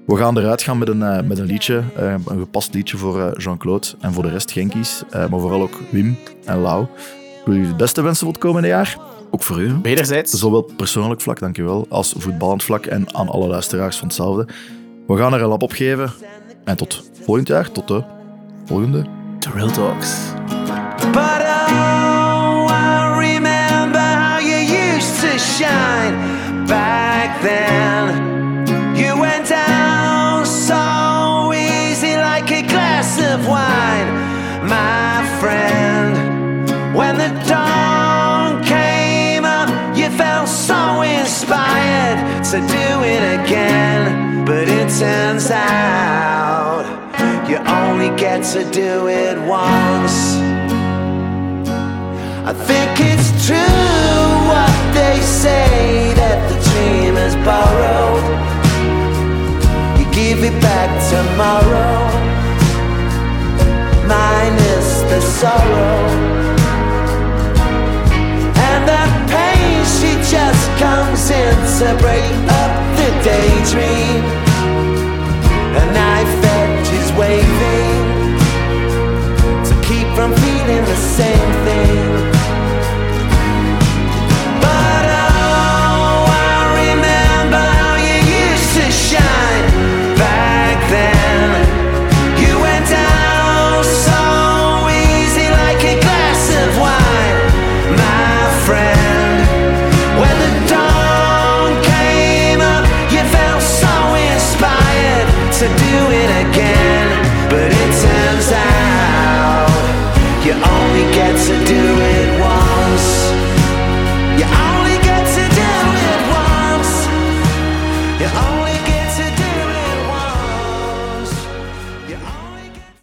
We gaan eruit gaan met een, uh, met een liedje, uh, een gepast liedje voor uh, Jean-Claude en voor de rest Genkies, maar vooral ook Wim en Lau. Ik wil jullie het beste wensen voor het komende jaar. Ook voor u. Wederzijds. Zowel persoonlijk vlak, dankjewel, als voetballend vlak en aan alle luisteraars van hetzelfde. We gaan er een lap op geven en tot volgend jaar, tot de volgende The Real Talks. But oh, I remember how you used to shine back then. To do it again. But it turns out you only get to do it once. I think it's true what they say that the dream is borrowed You give it back tomorrow. Minus the sorrow. just comes in to break up the daydream. A knife edge is waving to keep from feeling the same thing.